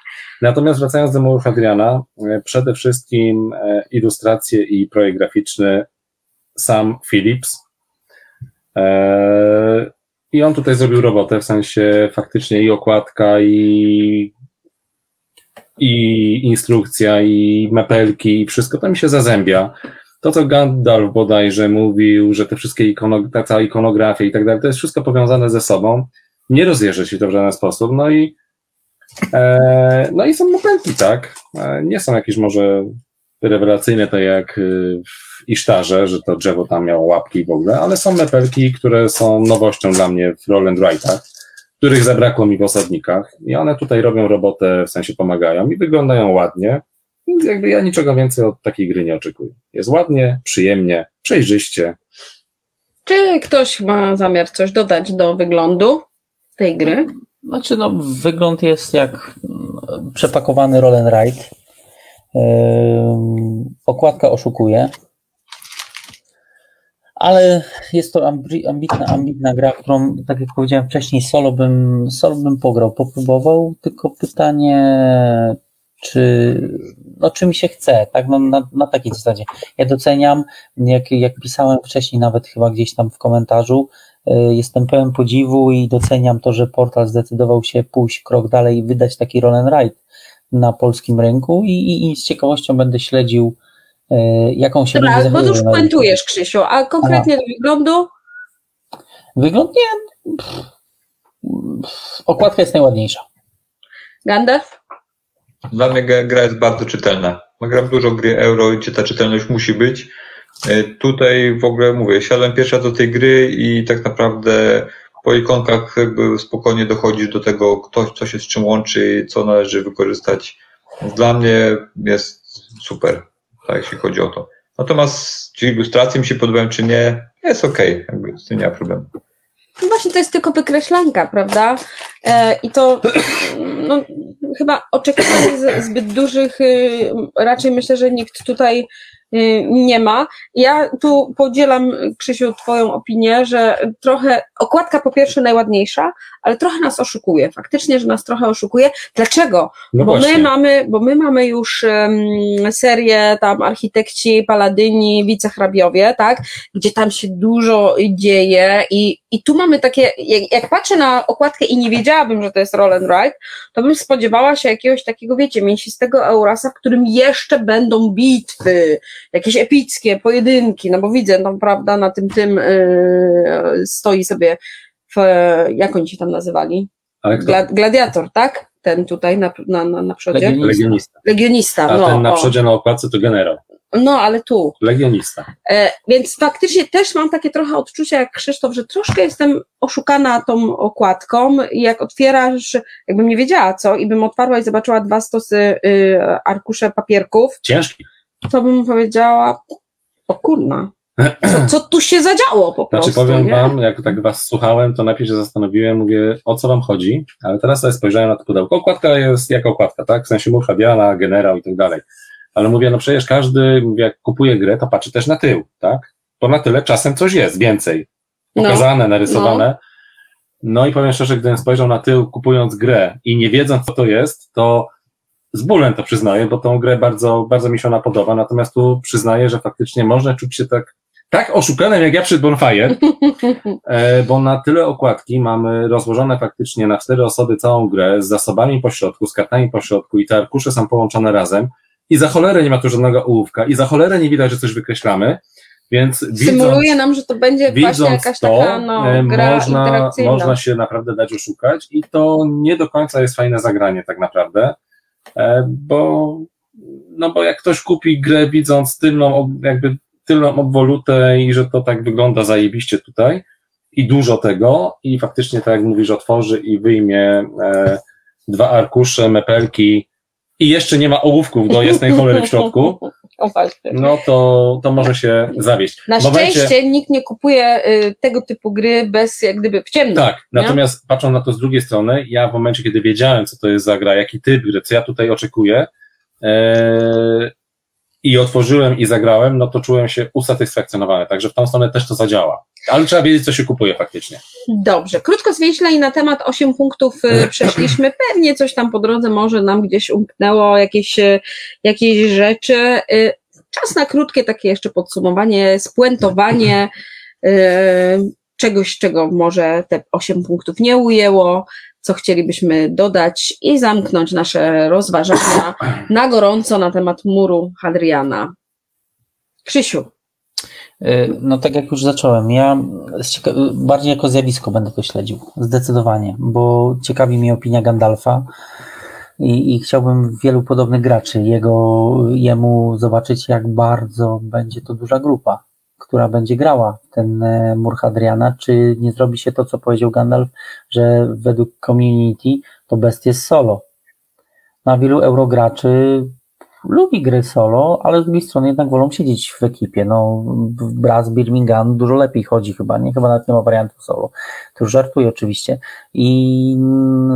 Natomiast wracając do Murów Adriana, e, przede wszystkim e, ilustracje i projekt graficzny sam Philips. E, I on tutaj zrobił robotę, w sensie faktycznie i okładka, i, i instrukcja, i mapelki, i wszystko to mi się zazębia. To co Gandalf bodajże mówił, że te wszystkie ikono, ta cała ikonografia i tak dalej, to jest wszystko powiązane ze sobą. Nie rozjeżdża się to w żaden sposób. No i, e, no i są mopelki, tak? E, nie są jakieś może rewelacyjne, tak jak y, w Isztarze, że to drzewo tam miało łapki w ogóle, ale są mepelki, które są nowością dla mnie w Roll and Write'ach, których zabrakło mi w osadnikach i one tutaj robią robotę, w sensie pomagają i wyglądają ładnie, więc jakby ja niczego więcej od takiej gry nie oczekuję. Jest ładnie, przyjemnie, przejrzyście. Czy ktoś ma zamiar coś dodać do wyglądu tej gry? Znaczy, no, wygląd jest jak mm, przepakowany roll and ride. Okładka oszukuje. Ale jest to ambi- ambitna, ambitna gra, którą, tak jak powiedziałem wcześniej, solo bym, solo bym pograł, popróbował, tylko pytanie, czy, no, czy mi się chce, tak, no, na, na takiej zasadzie. Ja doceniam, jak, jak pisałem wcześniej, nawet chyba gdzieś tam w komentarzu, y, jestem pełen podziwu i doceniam to, że portal zdecydował się pójść krok dalej i wydać taki roll and ride na polskim rynku i, i, i z ciekawością będę śledził, y, jaką się Dobra, będzie bo już puentujesz, Krzysiu, a konkretnie do wyglądu? Wygląd nie. pff, pff, Okładka jest najładniejsza. Gandalf? Dla mnie gra jest bardzo czytelna. Gram dużo gry euro, gdzie ta czytelność musi być. E, Tutaj w ogóle mówię, siadłem pierwszy raz do tej gry i tak naprawdę po ikonkach jakby spokojnie dochodzisz do tego, kto, co się z czym łączy, co należy wykorzystać. Dla mnie jest super, tak jeśli chodzi o to. Natomiast czy ilustracje mi się podobają, czy nie, jest okej, jakby z tym nie ma problemu. No właśnie to jest tylko wykreślanka, prawda? E, I to no, chyba oczekiwań zbyt dużych y, raczej myślę, że nikt tutaj nie ma. Ja tu podzielam, Krzysiu, Twoją opinię, że trochę okładka po pierwsze najładniejsza, ale trochę nas oszukuje. Faktycznie, że nas trochę oszukuje. Dlaczego? No bo właśnie. my mamy, bo my mamy już um, serię tam architekci, paladyni, wicehrabiowie, tak, gdzie tam się dużo dzieje i, i tu mamy takie, jak, jak patrzę na okładkę i nie wiedziałabym, że to jest roll and ride, to bym spodziewała się jakiegoś takiego, wiecie, mięsistego Eurasa, w którym jeszcze będą bitwy, jakieś epickie pojedynki, no bo widzę, no prawda, na tym tym yy, stoi sobie w, jak oni się tam nazywali? Gla, gladiator, tak? Ten tutaj na, na, na, na przodzie. Legionista. Legionista. A no. ten na o. przodzie na okładce to generał. No, ale tu. Legionista. E, więc faktycznie też mam takie trochę odczucie jak Krzysztof, że troszkę jestem oszukana tą okładką i jak otwierasz, jakbym nie wiedziała co i bym otwarła i zobaczyła dwa stosy y, arkusze papierków, Ciężki. to bym powiedziała, o kurna, co, co tu się zadziało po Znaczy prostu, powiem nie? wam, jak tak was słuchałem, to najpierw się zastanowiłem, mówię, o co wam chodzi, ale teraz sobie spojrzałem na to pudełko. Okładka jest jak okładka, tak? W sensie Murcha Diana, generał i tak dalej. Ale mówię, no przecież każdy, mówię, jak kupuje grę, to patrzy też na tył, tak? Bo na tyle czasem coś jest, więcej. No. Pokazane, narysowane. No i powiem szczerze, gdybym spojrzał na tył kupując grę i nie wiedząc co to jest, to z bólem to przyznaję, bo tą grę bardzo, bardzo mi się ona podoba, natomiast tu przyznaję, że faktycznie można czuć się tak, tak oszukanym jak ja przed Bonfire, e, bo na tyle okładki mamy rozłożone faktycznie na cztery osoby całą grę z zasobami po środku, z kartami po środku i te arkusze są połączone razem. I za cholerę nie ma tu żadnego ołówka i za cholerę nie widać, że coś wykreślamy, więc Symuluje widząc, nam, że to będzie właśnie jakaś to, taka no, e, gra można, interakcyjna. można się naprawdę dać oszukać i to nie do końca jest fajne zagranie tak naprawdę, e, bo, no bo jak ktoś kupi grę widząc tylną, jakby tylną obwolutę i że to tak wygląda zajebiście tutaj i dużo tego i faktycznie tak jak mówisz, otworzy i wyjmie e, dwa arkusze, mepelki i jeszcze nie ma ołówków do jasnej cholery w środku, no to, to może się zawieść. Na momencie- szczęście nikt nie kupuje y, tego typu gry bez jak gdyby w ciemno. Tak, nie? natomiast patrząc na to z drugiej strony, ja w momencie, kiedy wiedziałem, co to jest za gra, jaki typ gry, co ja tutaj oczekuję e, i otworzyłem i zagrałem, no to czułem się usatysfakcjonowany, także w tą stronę też to zadziała. Ale trzeba wiedzieć, co się kupuje faktycznie. Dobrze, krótko zwięźle i na temat 8 punktów y, przeszliśmy. Pewnie coś tam po drodze może nam gdzieś umknęło, jakieś, y, jakieś rzeczy. Y, Czas na krótkie takie jeszcze podsumowanie, spuentowanie czegoś, czego może te 8 punktów nie ujęło, co chcielibyśmy dodać i zamknąć nasze rozważania na gorąco na temat muru Hadriana. Krzysiu, Y, no tak jak już zacząłem, ja bardziej jako zjawisko będę to śledził, zdecydowanie, bo ciekawi mnie opinia Gandalfa i, i chciałbym wielu podobnych graczy, jego, jemu zobaczyć jak bardzo będzie to duża grupa, która będzie grała ten e, mur Hadriana, czy nie zrobi się to, co powiedział Gandalf, że według community to best jest solo. Na wielu eurograczy lubi gry solo, ale z drugiej strony jednak wolą siedzieć w ekipie. No, Braz Birmingham dużo lepiej chodzi chyba, nie? Chyba nawet nie ma wariantu solo. To już żartuję oczywiście. I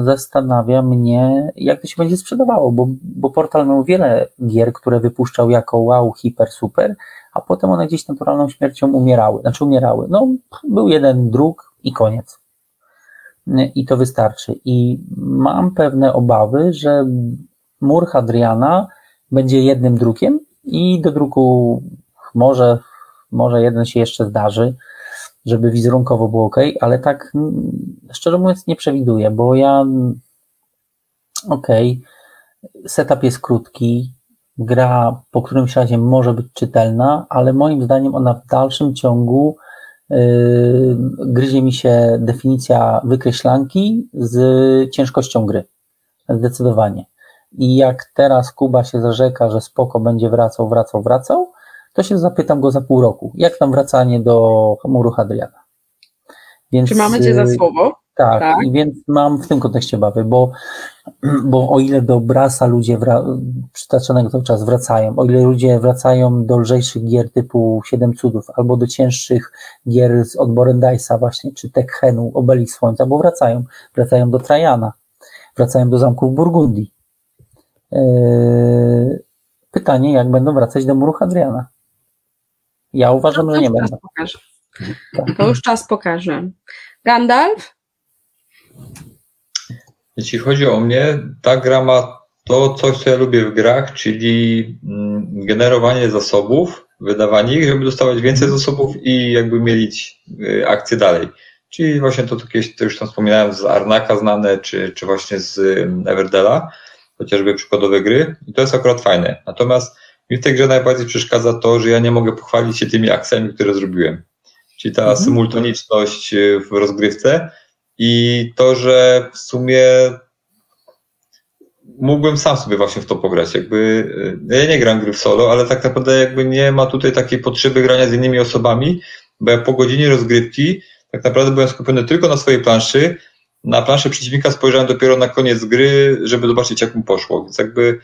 zastanawia mnie, jak to się będzie sprzedawało, bo, bo portal miał wiele gier, które wypuszczał jako wow, hiper, super, a potem one gdzieś naturalną śmiercią umierały. Znaczy umierały. No, był jeden druk i koniec. I to wystarczy. I mam pewne obawy, że mur Hadriana będzie jednym drukiem i do druku może, może jeden się jeszcze zdarzy, żeby wizerunkowo było ok, ale tak szczerze mówiąc nie przewiduję, bo ja ok, setup jest krótki, gra po którymś razie może być czytelna, ale moim zdaniem ona w dalszym ciągu yy, gryzie mi się definicja wykreślanki z ciężkością gry. Zdecydowanie. I jak teraz Kuba się zarzeka, że spoko będzie wracał, wracał, wracał, to się zapytam go za pół roku, jak tam wracanie do muru Hadriana. Więc, Czy mamy cię za y, słowo? Tak, tak, i więc mam w tym kontekście bawy, bo, bo o ile do Brasa ludzie wra- przytaczonego cały czas wracają, o ile ludzie wracają do lżejszych gier typu Siedem Cudów, albo do cięższych gier z odborem Dice'a właśnie, czy Tekhenu, Obelix Słońca, bo wracają, wracają do Trajana, wracają do zamków Burgundii, Yy, pytanie, jak będą wracać do muru Hadriana. Ja uważam, że nie będą. Tak. To już czas pokaże. Gandalf? Jeśli chodzi o mnie, ta gra ma to, coś, co ja lubię w grach, czyli mm, generowanie zasobów, wydawanie ich, żeby dostawać więcej zasobów i jakby mielić y, akcję dalej. Czyli właśnie to, co to już tam wspominałem z Arnaka znane, czy, czy właśnie z Everdela chociażby przykładowe gry i to jest akurat fajne. Natomiast mi w tej grze najbardziej przeszkadza to, że ja nie mogę pochwalić się tymi akcjami, które zrobiłem. Czyli ta mhm. symultoniczność e, w rozgrywce i to, że w sumie mógłbym sam sobie właśnie w to pograć. Jakby, e, ja nie gram gry w solo, ale tak naprawdę jakby nie ma tutaj takiej potrzeby grania z innymi osobami, bo ja po godzinie rozgrywki tak naprawdę byłem skupiony tylko na swojej planszy, na planszę przeciwnika spojrzałem dopiero na koniec gry, żeby zobaczyć, jak mu poszło. Więc jakby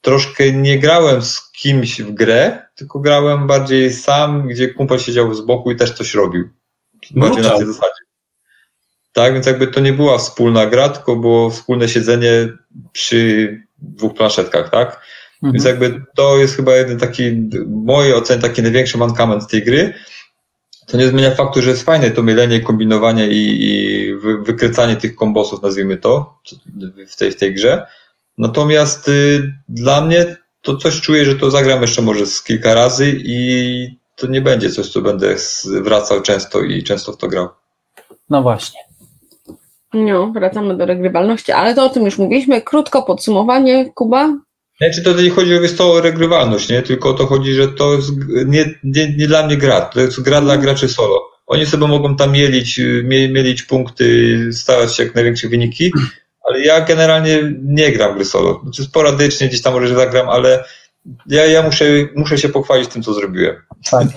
troszkę nie grałem z kimś w grę, tylko grałem bardziej sam, gdzie kumpel siedział z boku i też coś robił. Bardziej na tej zasadzie. Tak, więc jakby to nie była wspólna gra, tylko było wspólne siedzenie przy dwóch planszetkach, tak? Mhm. Więc jakby to jest chyba jeden taki, w mojej ocenie, taki największy mankament tej gry, to nie zmienia faktu, że jest fajne to mylenie, kombinowanie i, i wykrycanie tych kombosów, nazwijmy to, w tej, w tej grze. Natomiast y, dla mnie to coś czuję, że to zagram jeszcze może z kilka razy i to nie będzie coś, co będę wracał często i często w to grał. No właśnie. No, wracamy do regrywalności, ale to o tym już mówiliśmy. Krótko podsumowanie, Kuba? Nie, czy to nie chodzi o regrywalność, nie? Tylko o to chodzi, że to jest nie, nie, nie dla mnie gra. To jest gra dla graczy solo. Oni sobie mogą tam mielić, mielić punkty, starać się jak największe wyniki, ale ja generalnie nie gram gry solo. Znaczy sporadycznie gdzieś tam może zagram, ale ja, ja muszę, muszę się pochwalić tym, co zrobiłem. Tak.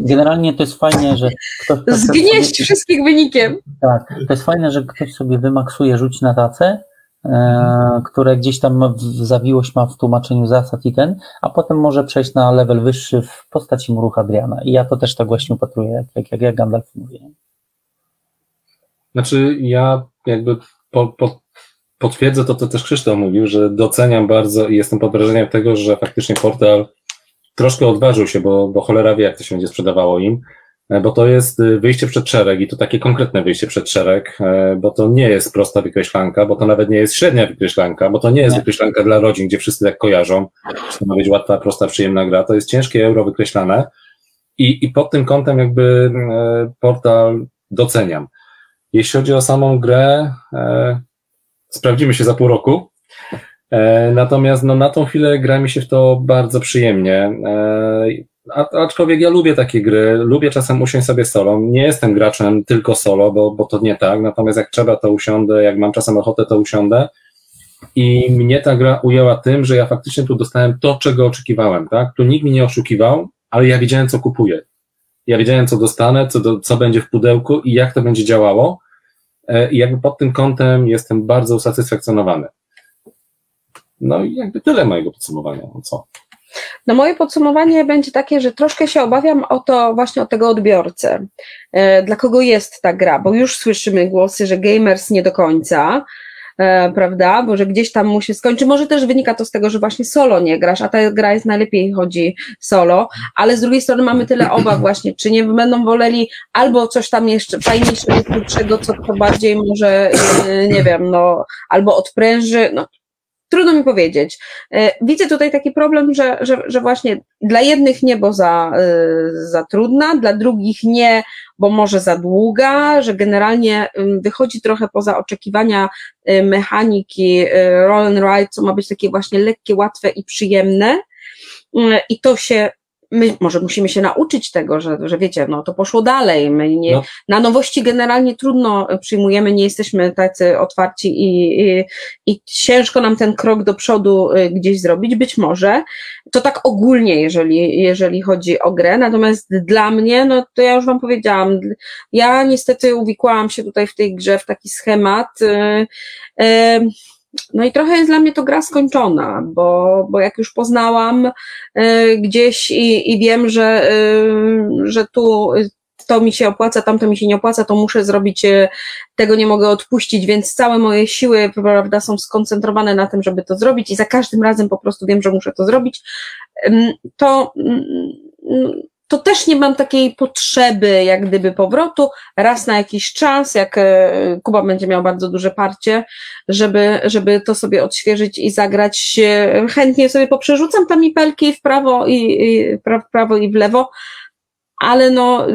Generalnie to jest fajnie, że ktoś. Zgnieść sobie... wszystkich wynikiem. Tak. To jest fajne, że ktoś sobie wymaksuje rzuć na tacę E, które gdzieś tam zawiłość ma w tłumaczeniu zasad i ten, a potem może przejść na level wyższy w postaci muru Hadriana. I ja to też tak właśnie upatruję, jak, jak, jak Gandalf mówi. Znaczy, ja jakby po, po, potwierdzę to, co też Krzysztof mówił, że doceniam bardzo i jestem pod wrażeniem tego, że faktycznie portal troszkę odważył się, bo, bo cholera wie, jak to się będzie sprzedawało im E, bo to jest y, wyjście przed szereg i to takie konkretne wyjście przed szereg, e, bo to nie jest prosta wykreślanka, bo to nawet nie jest średnia wykreślanka, bo to nie jest nie. wykreślanka dla rodzin, gdzie wszyscy tak kojarzą, że to ma być łatwa, prosta, przyjemna gra, to jest ciężkie euro wykreślane i, i pod tym kątem jakby e, portal doceniam. Jeśli chodzi o samą grę, sprawdzimy się za pół roku, Natomiast no, na tą chwilę gra mi się w to bardzo przyjemnie. A, aczkolwiek ja lubię takie gry, lubię czasem usiąść sobie solo. Nie jestem graczem tylko solo, bo, bo to nie tak. Natomiast jak trzeba, to usiądę, jak mam czasem ochotę, to usiądę. I mnie ta gra ujęła tym, że ja faktycznie tu dostałem to, czego oczekiwałem, tak? Tu nikt mi nie oszukiwał, ale ja wiedziałem, co kupuję. Ja wiedziałem, co dostanę, co, do, co będzie w pudełku i jak to będzie działało. E, I jakby pod tym kątem jestem bardzo usatysfakcjonowany. No i jakby tyle mojego podsumowania. No co? No moje podsumowanie będzie takie, że troszkę się obawiam o to właśnie o tego odbiorcę. E, dla kogo jest ta gra? Bo już słyszymy głosy, że gamers nie do końca, prawda? Bo że gdzieś tam musi skończyć. Może też wynika to z tego, że właśnie solo nie grasz, a ta gra jest najlepiej chodzi solo, ale z drugiej strony mamy tyle obaw właśnie, czy nie będą woleli albo coś tam jeszcze fajniejszego, krótszego, co to bardziej może, e, nie wiem, no, albo odpręży, no Trudno mi powiedzieć. E, widzę tutaj taki problem, że, że, że właśnie dla jednych nie, bo za, e, za trudna, dla drugich nie, bo może za długa, że generalnie wychodzi trochę poza oczekiwania e, mechaniki roll and ride, co ma być takie właśnie lekkie, łatwe i przyjemne. I to się my może musimy się nauczyć tego, że, że wiecie, no to poszło dalej. My nie, no. Na nowości generalnie trudno przyjmujemy, nie jesteśmy tacy otwarci i, i, i ciężko nam ten krok do przodu y, gdzieś zrobić. Być może to tak ogólnie, jeżeli, jeżeli chodzi o grę. Natomiast dla mnie, no to ja już Wam powiedziałam, ja niestety uwikłałam się tutaj w tej grze w taki schemat. Yy, yy, no i trochę jest dla mnie to gra skończona, bo, bo jak już poznałam y, gdzieś i, i wiem, że, y, że tu to mi się opłaca, tamto mi się nie opłaca, to muszę zrobić, y, tego nie mogę odpuścić, więc całe moje siły, prawda, są skoncentrowane na tym, żeby to zrobić i za każdym razem po prostu wiem, że muszę to zrobić, to to też nie mam takiej potrzeby, jak gdyby powrotu raz na jakiś czas, jak e, Kuba będzie miał bardzo duże parcie, żeby, żeby to sobie odświeżyć i zagrać. Chętnie sobie poprzerzucam tam mipelki w prawo i, i w prawo i w lewo, ale no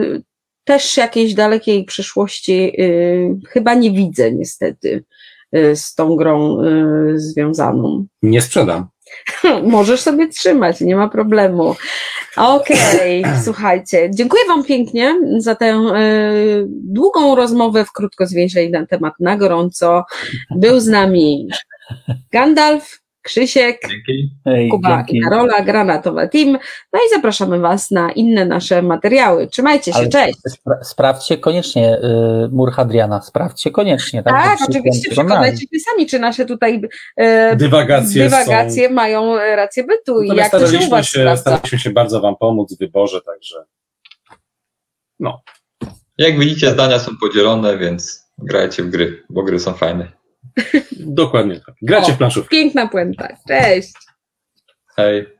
też jakiejś dalekiej przyszłości y, chyba nie widzę niestety z tą grą y, związaną. Nie sprzedam. Możesz sobie trzymać, nie ma problemu. Okej, okay, słuchajcie, dziękuję Wam pięknie za tę y, długą rozmowę w krótko zwięźlej na temat na gorąco. Był z nami Gandalf, Krzysiek, Hej, Kuba dzięki. i Karola, Granatowe Team. No i zapraszamy Was na inne nasze materiały. Trzymajcie się, Ale cześć. Spra sprawdźcie koniecznie y, mur Hadriana, sprawdźcie koniecznie. Tak, tak oczywiście, przekonajcie się sami, czy nasze tutaj y, dywagacje, dywagacje są... mają rację bytu i jak to się u Was się, Staraliśmy się bardzo Wam pomóc w wyborze, także no. Jak widzicie, zdania są podzielone, więc grajcie w gry, bo gry są fajne. Dokładnie tak. Gracie o, w planszówkę. Piękna puenta. Cześć. Hej.